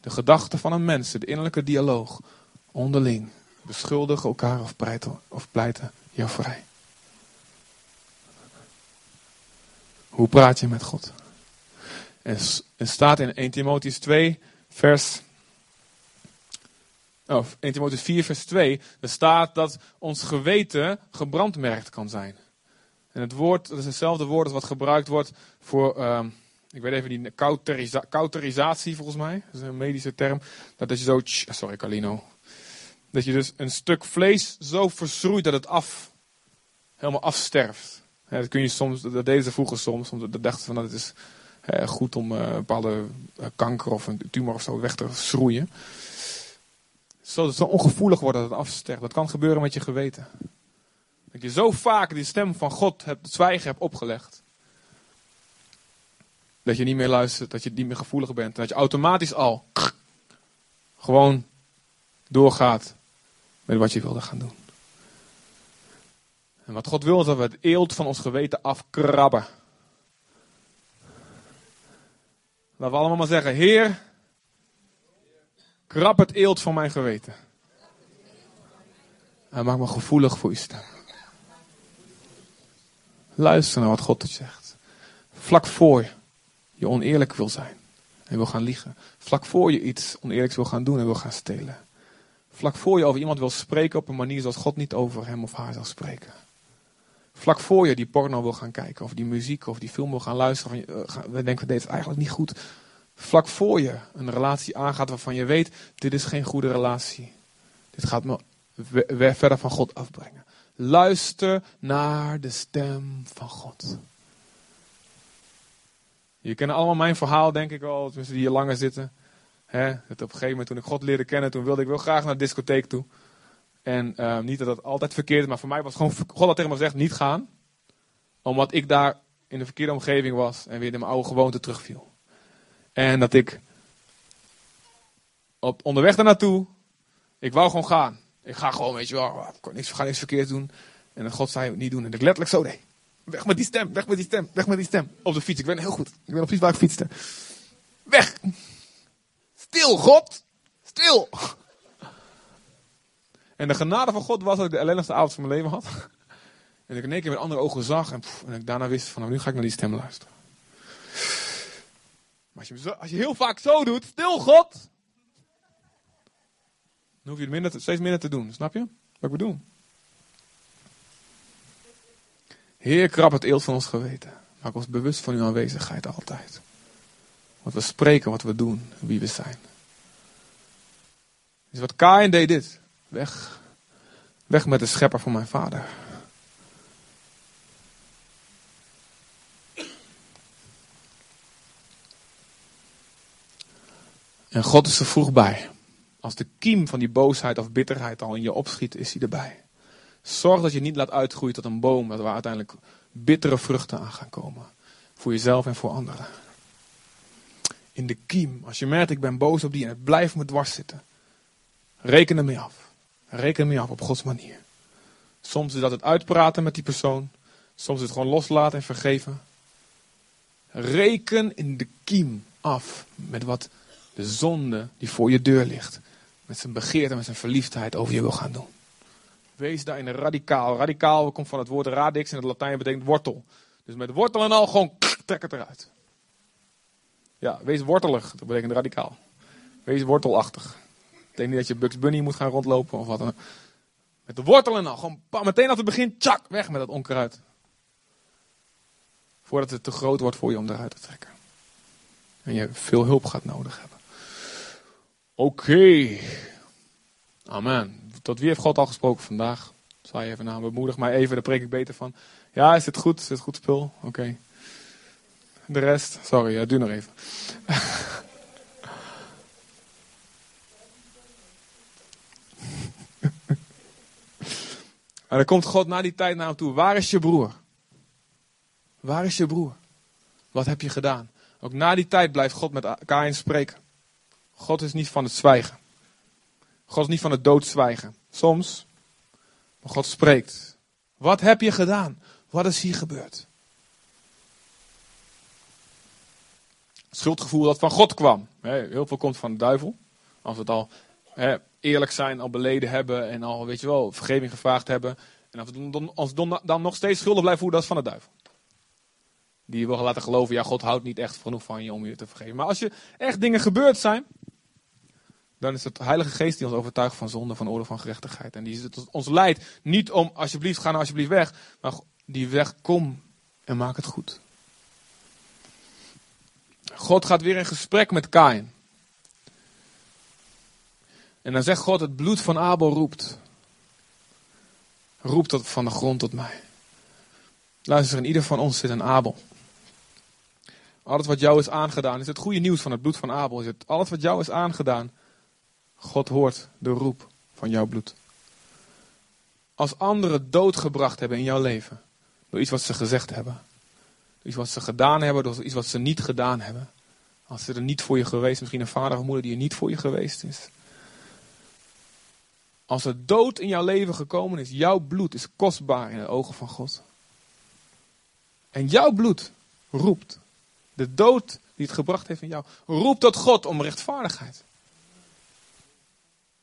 De gedachten van een mens, de innerlijke dialoog, onderling, beschuldigen elkaar of pleiten, of pleiten jou vrij. Hoe praat je met God? En staat in 1 Timotheus 2, vers. Of 1 Timotheus 4, vers 2. Er staat dat ons geweten gebrandmerkt kan zijn. En het woord, dat is hetzelfde woord als wat gebruikt wordt voor. Uh, ik weet even die cauterisatie volgens mij. Dat is een medische term. Dat is zo. Sorry, Carlino. Dat je dus een stuk vlees zo verschroeit dat het af, helemaal afsterft. Ja, dat kun je soms, dat deden ze vroeger soms. Omdat ze dachten van dat het is eh, goed om uh, bepaalde uh, kanker of een tumor of zo weg te schroeien. Zodat zo ongevoelig wordt dat het afsterft. Dat kan gebeuren met je geweten. Dat je zo vaak die stem van God hebt, het zwijgen hebt opgelegd. Dat je niet meer luistert, dat je niet meer gevoelig bent. Dat je automatisch al gewoon doorgaat met wat je wilde gaan doen. En wat God wil is dat we het eelt van ons geweten afkrabben. Laten we allemaal maar zeggen, Heer, krab het eelt van mijn geweten. En maak me gevoelig voor uw stem. Luister naar wat God tot zegt. Vlak voor je oneerlijk wil zijn en wil gaan liegen. Vlak voor je iets oneerlijks wil gaan doen en wil gaan stelen. Vlak voor je over iemand wil spreken op een manier zoals God niet over hem of haar zal spreken. Vlak voor je die porno wil gaan kijken, of die muziek, of die film wil gaan luisteren. Van, uh, we denken, dit eigenlijk niet goed. Vlak voor je een relatie aangaat waarvan je weet, dit is geen goede relatie. Dit gaat me verder van God afbrengen. Luister naar de stem van God. Je kent allemaal mijn verhaal, denk ik wel, tenminste die hier langer zitten. He, dat op een gegeven moment toen ik God leerde kennen, toen wilde ik wel graag naar de discotheek toe. En uh, niet dat dat altijd verkeerd is, maar voor mij was gewoon, God had tegen me gezegd, niet gaan. Omdat ik daar in de verkeerde omgeving was en weer in mijn oude gewoonte terugviel. En dat ik op onderweg daar naartoe, ik wou gewoon gaan. Ik ga gewoon, weet je wel, ik niks, ga niks verkeerd doen. En dat God zei, niet doen. En ik letterlijk zo. Weg met die stem, weg met die stem, weg met die stem. Op de fiets, ik ben heel goed. Ik ben precies waar ik fietste. Weg! Stil, God! Stil! En de genade van God was dat ik de ellendigste avond van mijn leven had. En ik in één keer met andere ogen zag. En, en ik daarna wist van, nu ga ik naar die stem luisteren. Maar als je, zo, heel vaak zo doet, stil God! Dan hoef je het minder steeds minder te doen. Snap je? Wat ik bedoel? Heer, krab het eelt van ons geweten. Maak ons bewust van uw aanwezigheid altijd. Wat we spreken, wat we doen, wie we zijn. Dus wat Kain deed dit. Weg. Weg met de schepper van mijn vader. En God is er vroeg bij. Als de kiem van die boosheid of bitterheid al in je opschiet, is hij erbij. Zorg dat je niet laat uitgroeien tot een boom waar uiteindelijk bittere vruchten aan gaan komen. Voor jezelf en voor anderen. In de kiem, als je merkt ik ben boos op die en het blijft me dwars zitten. Reken ermee af. Reken ermee af op Gods manier. Soms is dat het uitpraten met die persoon. Soms is het gewoon loslaten en vergeven. Reken in de kiem af met wat de zonde die voor je deur ligt. Met zijn begeerte, met zijn verliefdheid over je wil gaan doen. Wees daarin radicaal. Radicaal komt van het woord radix en het Latijn betekent wortel. Dus met wortel en al gewoon trek het eruit. Ja, wees wortelig. Dat betekent radicaal. Wees wortelachtig. Ik denk niet dat je Bugs Bunny moet gaan rondlopen of wat dan Met de wortel en al. Gewoon meteen als het begint, tjak, weg met dat onkruid. Voordat het te groot wordt voor je om eruit te trekken. En je veel hulp gaat nodig hebben. Oké. Amen. Tot wie heeft God al gesproken vandaag? Je even naar bemoedig mij even, daar preek ik beter van. Ja, is het goed? Is het goed spul? Oké. De rest? Sorry, ja, doe nog even. En dan komt God na die tijd naar hem toe. Waar is je broer? Waar is je broer? Wat heb je gedaan? Ook na die tijd blijft God met Kain spreken. God is niet van het zwijgen. God is niet van het doodzwijgen. Soms. Maar God spreekt. Wat heb je gedaan? Wat is hier gebeurd? Het schuldgevoel dat van God kwam. Heel veel komt van de duivel. Als we het al eerlijk zijn, al beleden hebben en al, weet je wel, vergeving gevraagd hebben. En als we we dan nog steeds schuldig blijven voelen, dat is van de duivel. Die je wil laten geloven, ja, God houdt niet echt genoeg van je om je te vergeven. Maar als je echt dingen gebeurd zijn, dan is het Heilige Geest die ons overtuigt van zonde, van oordeel, van gerechtigheid. En die ons leidt niet om, alsjeblieft, ga nou alsjeblieft weg. Maar die weg, kom en maak het goed. God gaat weer in gesprek met Kain. En dan zegt God, het bloed van Abel roept. Roept dat van de grond tot mij. Luister, in ieder van ons zit een Abel. Alles wat jou is aangedaan, is het goede nieuws van het bloed van Abel. Is het, alles wat jou is aangedaan, God hoort de roep van jouw bloed. Als anderen doodgebracht hebben in jouw leven, door iets wat ze gezegd hebben, door iets wat ze gedaan hebben, door iets wat ze niet gedaan hebben. Als ze er niet voor je geweest, misschien een vader of moeder die er niet voor je geweest is. Als er dood in jouw leven gekomen is, jouw bloed is kostbaar in de ogen van God. En jouw bloed roept. De dood die het gebracht heeft in jou, roept tot God om rechtvaardigheid.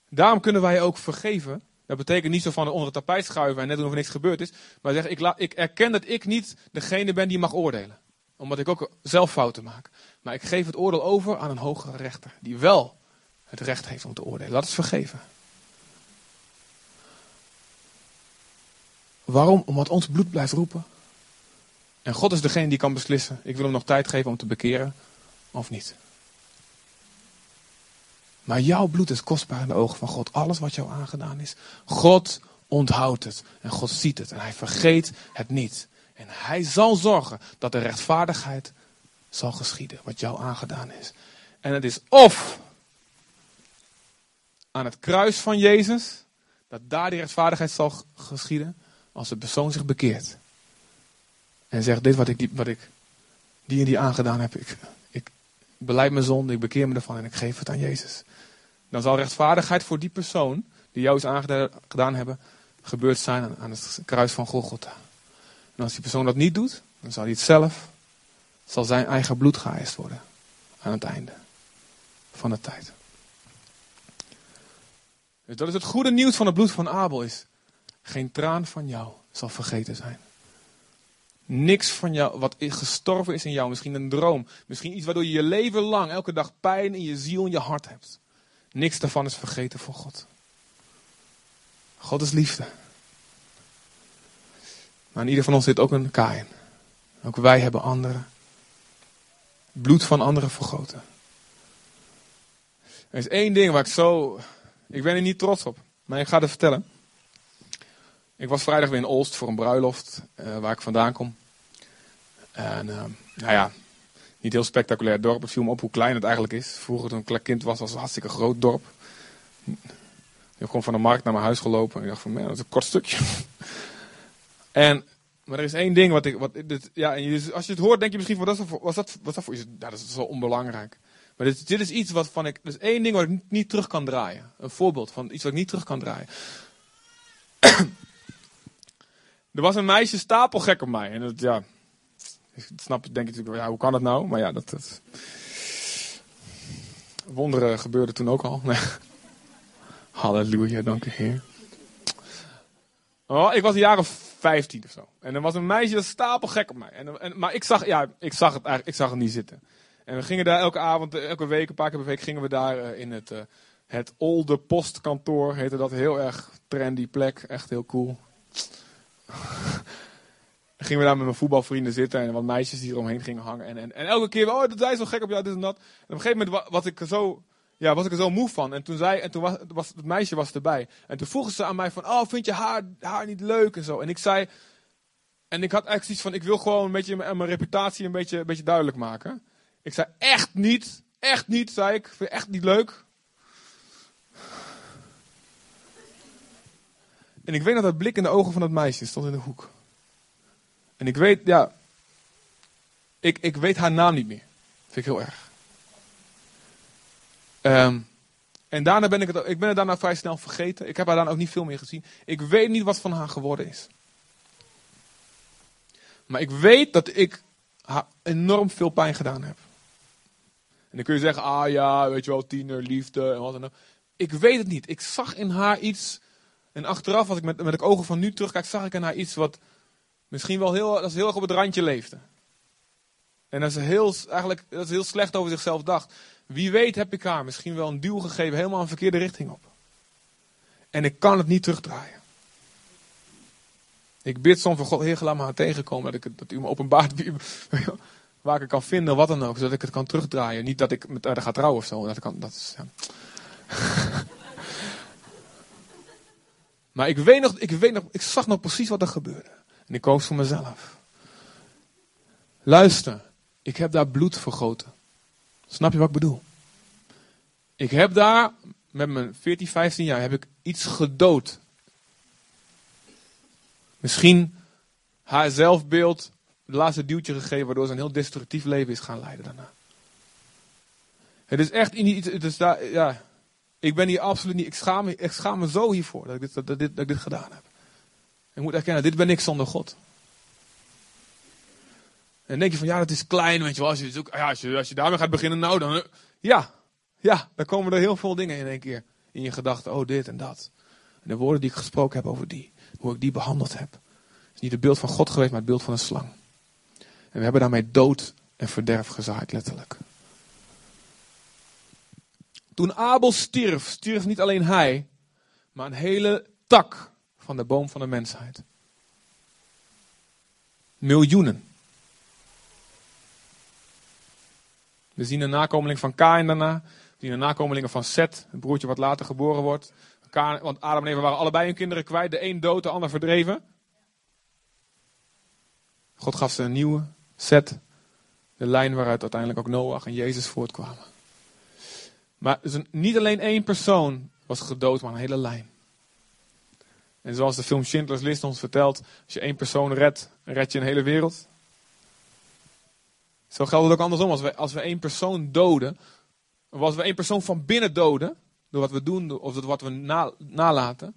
Daarom kunnen wij ook vergeven. Dat betekent niet zo van onder het tapijt schuiven en net doen of er niks gebeurd is. Maar zeggen, ik, ik erken dat ik niet degene ben die mag oordelen. Omdat ik ook zelf fouten maak. Maar ik geef het oordeel over aan een hogere rechter. Die wel het recht heeft om te oordelen. Dat is vergeven. Waarom? Omdat ons bloed blijft roepen. En God is degene die kan beslissen. Ik wil hem nog tijd geven om te bekeren of niet. Maar jouw bloed is kostbaar in de ogen van God. Alles wat jou aangedaan is. God onthoudt het. En God ziet het. En hij vergeet het niet. En hij zal zorgen dat de rechtvaardigheid zal geschieden. Wat jou aangedaan is. En het is of aan het kruis van Jezus. Dat daar die rechtvaardigheid zal geschieden. Als de persoon zich bekeert. En zegt, dit wat ik, wat ik die en die aangedaan heb. Ik, ik beleid mijn zonde, ik bekeer me ervan en ik geef het aan Jezus. Dan zal rechtvaardigheid voor die persoon die jou is aangedaan hebben, gebeurd zijn aan het kruis van Golgotha. En als die persoon dat niet doet, dan zal hij het zelf, zal zijn eigen bloed geëist worden. Aan het einde van de tijd. Dus dat is het goede nieuws van het bloed van Abel is. Geen traan van jou zal vergeten zijn. Niks van jou, wat gestorven is in jou, misschien een droom, misschien iets waardoor je je leven lang elke dag pijn in je ziel en je hart hebt. Niks daarvan is vergeten voor God. God is liefde. Maar in ieder van ons zit ook een Kain. Ook wij hebben anderen. Bloed van anderen vergoten. Er is één ding waar ik zo. Ik ben er niet trots op, maar ik ga het vertellen. Ik was vrijdag weer in Olst voor een bruiloft, uh, waar ik vandaan kom. En uh, nou ja, niet heel spectaculair dorp. Het viel me op hoe klein het eigenlijk is. Vroeger toen ik kind was, was het een hartstikke groot dorp. Ik heb gewoon van de markt naar mijn huis gelopen. En ik dacht van, man, dat is een kort stukje. en, maar er is één ding wat ik, wat, ja, en als je het hoort, denk je misschien van, dat is, was dat, was dat voor? Ja, dat is zo onbelangrijk. Maar dit, dit is iets wat van ik, is één ding wat ik niet, niet terug kan draaien. Een voorbeeld van iets wat ik niet terug kan draaien. er was een meisje stapelgek op mij. En dat, ja, ik snap, denk ik natuurlijk, ja, hoe kan dat nou? Maar ja, dat. Wonderen gebeurden toen ook al. Halleluja, dank u Heer. Oh, ik was een jaar of 15 of zo. En er was een meisje dat stapelgek op mij. En, en, maar ik zag, ja, ik zag het eigenlijk, ik zag het niet zitten. En we gingen daar elke avond, elke week, een paar keer per week, gingen we daar uh, in het, uh, het Olde Postkantoor, heette dat heel erg trendy plek. Echt heel cool. Dan gingen we daar met mijn voetbalvrienden zitten en wat meisjes die eromheen gingen hangen. En, en, en elke keer, oh, dat is zo gek op jou, dit en dat. En op een gegeven moment was ik er zo, ja, was ik zo moe van. En toen, zei, en toen was, het meisje was erbij. En toen vroegen ze aan mij van, oh, vind je haar, haar niet leuk en zo. En ik zei, en ik had eigenlijk zoiets van, ik wil gewoon een beetje mijn, mijn reputatie een beetje, een beetje duidelijk maken. Ik zei, echt niet, echt niet, zei ik. Vind echt niet leuk? En ik weet dat dat blik in de ogen van dat meisje stond in de hoek. En ik weet, ja, ik, ik weet haar naam niet meer. Vind ik heel erg. Um, en daarna ben ik het, ik ben het daarna vrij snel vergeten. Ik heb haar daarna ook niet veel meer gezien. Ik weet niet wat van haar geworden is. Maar ik weet dat ik haar enorm veel pijn gedaan heb. En dan kun je zeggen, ah ja, weet je wel, tiener, liefde en wat dan ook. Ik weet het niet. Ik zag in haar iets. En achteraf, als ik met, met de ogen van nu terugkijk, zag ik in haar iets wat misschien wel heel, dat heel erg op het randje leefde. En dat is, heel, eigenlijk, dat is heel slecht over zichzelf dacht. Wie weet heb ik haar misschien wel een duw gegeven, helemaal een verkeerde richting op. En ik kan het niet terugdraaien. Ik bid soms van God, Heer, laat me haar tegenkomen. Dat, ik, dat u me openbaart waar ik het kan vinden, wat dan ook. Zodat ik het kan terugdraaien. Niet dat ik met haar ga trouwen of zo. Dat kan, dat is, ja. maar ik weet, nog, ik weet nog, ik zag nog precies wat er gebeurde. En ik koos voor mezelf. Luister, ik heb daar bloed vergoten. Snap je wat ik bedoel? Ik heb daar, met mijn 14, 15 jaar, heb ik iets gedood. Misschien haar zelfbeeld het laatste duwtje gegeven, waardoor ze een heel destructief leven is gaan leiden daarna. Het is echt iets, het is ja, ik ben hier absoluut niet, ik schaam schaam me zo hiervoor dat ik dit, dat, dit, dat ik dit gedaan heb. Ik moet erkennen, dit ben ik zonder God. En denk je van, ja, dat is klein, weet je wel. Als je, ja, als je, daarmee gaat beginnen, nou dan, ja, ja, dan komen er heel veel dingen in één keer in je gedachten. Oh, dit en dat. En de woorden die ik gesproken heb over die, hoe ik die behandeld heb. is niet het beeld van God geweest, maar het beeld van een slang. En we hebben daarmee dood en verderf gezaaid, letterlijk. Toen Abel stierf, stierf niet alleen hij, maar een hele tak van de boom van de mensheid. Miljoenen. We zien een nakomeling van Kain daarna. We zien een nakomelingen van Seth, het broertje wat later geboren wordt. want Adam en Eva waren allebei hun kinderen kwijt. De een dood, de ander verdreven. God gaf ze een nieuwe, Seth. De lijn waaruit uiteindelijk ook Noach en Jezus voortkwamen. Maar dus niet alleen één persoon was gedood, maar een hele lijn. En zoals de film Schindler's List ons vertelt, als je één persoon redt, red je een hele wereld. Zo geldt het ook andersom. Als we, als we één persoon doden, of als we één persoon van binnen doden, door wat we doen of door wat we nalaten,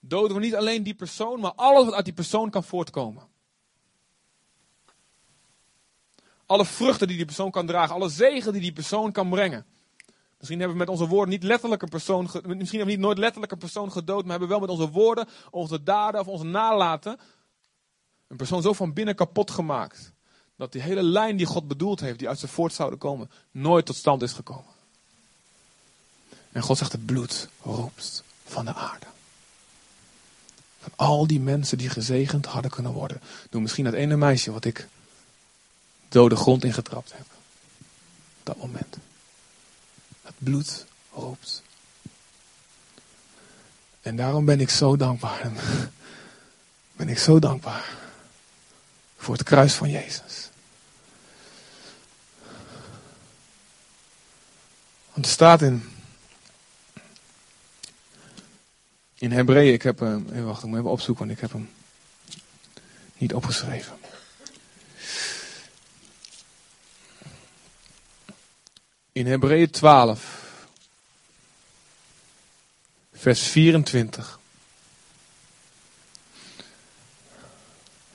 doden we niet alleen die persoon, maar alles wat uit die persoon kan voortkomen. Alle vruchten die die persoon kan dragen, alle zegen die die persoon kan brengen. Misschien hebben we met onze woorden niet letterlijk een persoon, misschien hebben we niet nooit letterlijk een persoon gedood, maar hebben we wel met onze woorden, onze daden of onze nalaten een persoon zo van binnen kapot gemaakt. Dat die hele lijn die God bedoeld heeft, die uit zijn voort zouden komen, nooit tot stand is gekomen. En God zegt: het bloed roept van de aarde. Van al die mensen die gezegend hadden kunnen worden. Door misschien dat ene meisje wat ik dode grond ingetrapt heb. Op dat moment. Bloed roept. En daarom ben ik zo dankbaar. Ben ik zo dankbaar. Voor het kruis van Jezus. Want er staat in. In Hebreeën, ik heb hem. Wacht, ik moet even opzoeken, want ik heb hem niet opgeschreven. In Hebreeën 12, vers 24.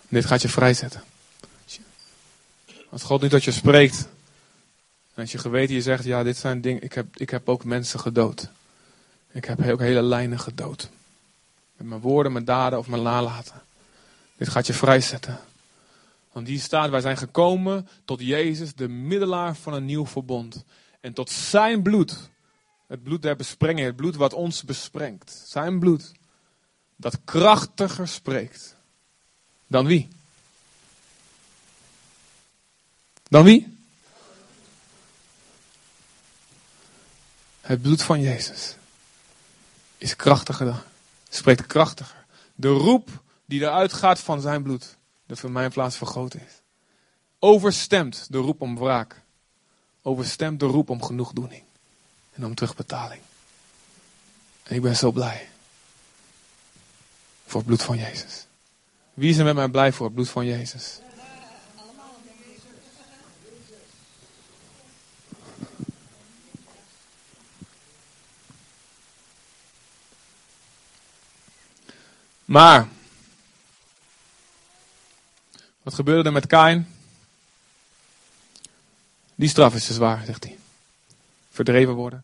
Dit gaat je vrijzetten. Als God niet dat je spreekt, als je geweten je zegt, ja, dit zijn dingen, ik heb, ik heb ook mensen gedood. Ik heb ook hele lijnen gedood. Met mijn woorden, mijn daden of mijn nalaten. Dit gaat je vrijzetten. Want die staat, wij zijn gekomen tot Jezus, de middelaar van een nieuw verbond. En tot zijn bloed, het bloed der besprenging, het bloed wat ons besprengt. Zijn bloed, dat krachtiger spreekt dan wie? Dan wie? Het bloed van Jezus is krachtiger dan, spreekt krachtiger. De roep die eruit gaat van zijn bloed, dat voor mijn plaats vergroot is. Overstemt de roep om wraak. Overstemt de roep om genoegdoening. En om terugbetaling. En ik ben zo blij. Voor het bloed van Jezus. Wie is er met mij blij voor het bloed van Jezus? Maar, wat gebeurde er met Kain? Die straf is te zwaar, zegt hij. Verdreven worden.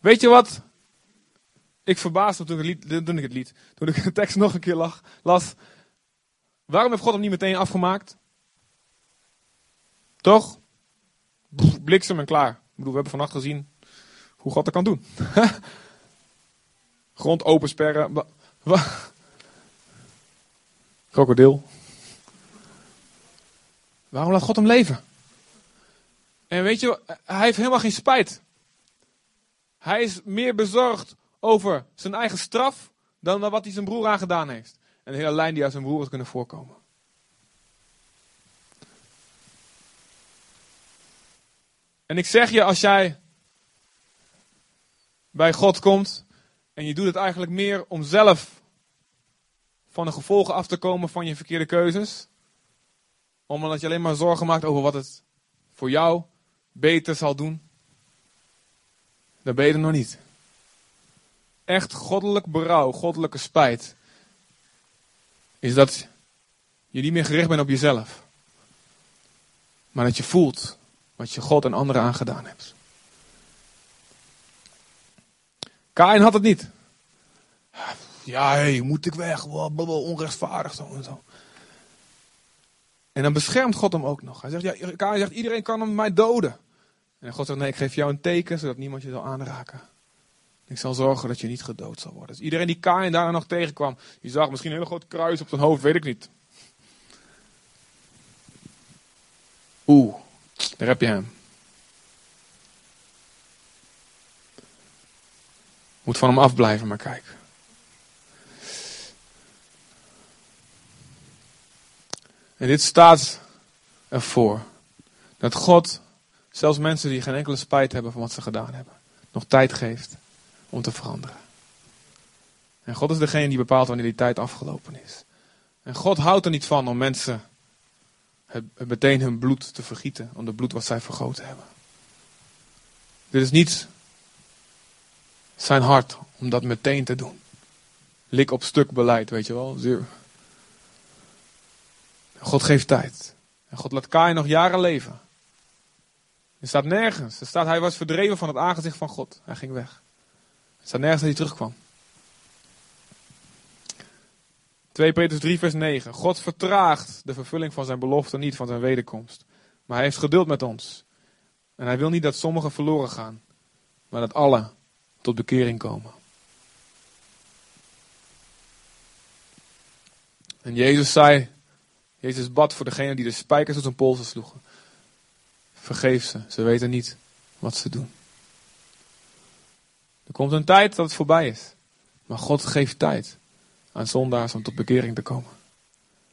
Weet je wat? Ik verbaasde toen ik het lied, toen ik het lied, toen ik de tekst nog een keer lag, las. Waarom heeft God hem niet meteen afgemaakt? Toch? Bliksem en klaar. Ik bedoel, we hebben vannacht gezien hoe God dat kan doen. Grond opensperren. Krokodil. Waarom laat God hem leven? En weet je, hij heeft helemaal geen spijt. Hij is meer bezorgd over zijn eigen straf dan wat hij zijn broer aangedaan heeft. En de hele lijn die uit zijn broer is kunnen voorkomen. En ik zeg je, als jij bij God komt en je doet het eigenlijk meer om zelf van de gevolgen af te komen van je verkeerde keuzes, omdat je alleen maar zorgen maakt over wat het voor jou beter zal doen, dan ben je er nog niet. Echt goddelijk berouw, goddelijke spijt, is dat je niet meer gericht bent op jezelf. Maar dat je voelt wat je God en anderen aangedaan hebt. Kain had het niet. Ja, hey, moet ik weg? Onrechtvaardig zo en zo. En dan beschermt God hem ook nog. Hij zegt, ja, Kain zegt, iedereen kan hem mij doden. En God zegt, nee, ik geef jou een teken, zodat niemand je zal aanraken. Ik zal zorgen dat je niet gedood zal worden. Dus iedereen die Kain daar nog tegenkwam, die zag misschien een hele groot kruis op zijn hoofd, weet ik niet. Oeh, daar heb je hem. Moet van hem afblijven, maar kijk. En dit staat ervoor dat God Zelfs mensen die geen enkele spijt hebben van wat ze gedaan hebben. Nog tijd geeft om te veranderen. En God is degene die bepaalt wanneer die tijd afgelopen is. En God houdt er niet van om mensen meteen hun bloed te vergieten. Om het bloed wat zij vergoten hebben. Dit is niet zijn hart om dat meteen te doen. Lik op stuk beleid, weet je wel. God geeft tijd. En God laat Kain nog jaren leven. Er staat nergens. Er staat, hij was verdreven van het aangezicht van God. Hij ging weg. Er staat nergens dat hij terugkwam. 2 Petrus 3 vers 9. God vertraagt de vervulling van zijn belofte niet van zijn wederkomst. Maar hij heeft geduld met ons. En hij wil niet dat sommigen verloren gaan. Maar dat alle tot bekering komen. En Jezus zei, Jezus bad voor degene die de spijkers op zijn polsen sloegen. Vergeef ze, ze weten niet wat ze doen. Er komt een tijd dat het voorbij is. Maar God geeft tijd aan zondaars om tot bekering te komen.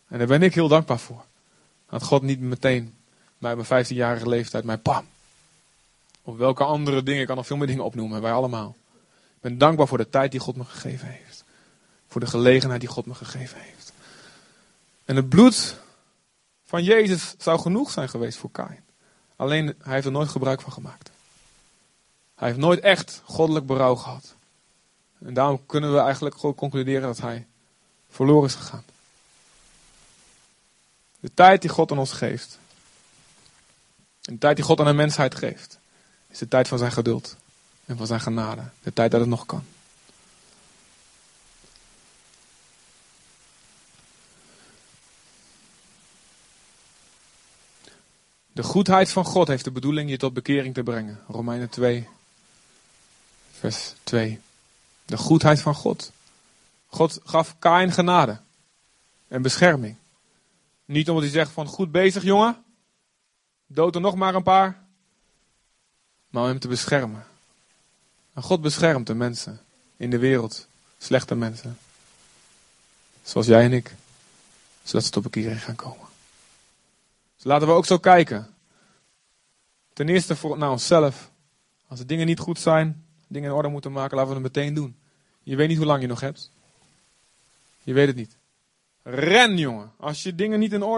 En daar ben ik heel dankbaar voor. Dat God niet meteen bij mijn 15-jarige leeftijd mij pam. Of welke andere dingen, ik kan nog veel meer dingen opnoemen, wij allemaal. Ik ben dankbaar voor de tijd die God me gegeven heeft. Voor de gelegenheid die God me gegeven heeft. En het bloed van Jezus zou genoeg zijn geweest voor Kain. Alleen hij heeft er nooit gebruik van gemaakt. Hij heeft nooit echt goddelijk berouw gehad. En daarom kunnen we eigenlijk gewoon concluderen dat hij verloren is gegaan. De tijd die God aan ons geeft. de tijd die God aan de mensheid geeft. Is de tijd van zijn geduld. En van zijn genade. De tijd dat het nog kan. De goedheid van God heeft de bedoeling je tot bekering te brengen. Romeinen 2, vers 2. De goedheid van God. God gaf Kain genade en bescherming. Niet omdat hij zegt van goed bezig jongen. Dood er nog maar een paar. Maar om hem te beschermen. En God beschermt de mensen in de wereld. Slechte mensen. Zoals jij en ik. Zodat ze tot bekering gaan komen. Laten we ook zo kijken. Ten eerste voor, naar onszelf. Als de dingen niet goed zijn, dingen in orde moeten maken, laten we het meteen doen. Je weet niet hoe lang je nog hebt. Je weet het niet. Ren, jongen. Als je dingen niet in orde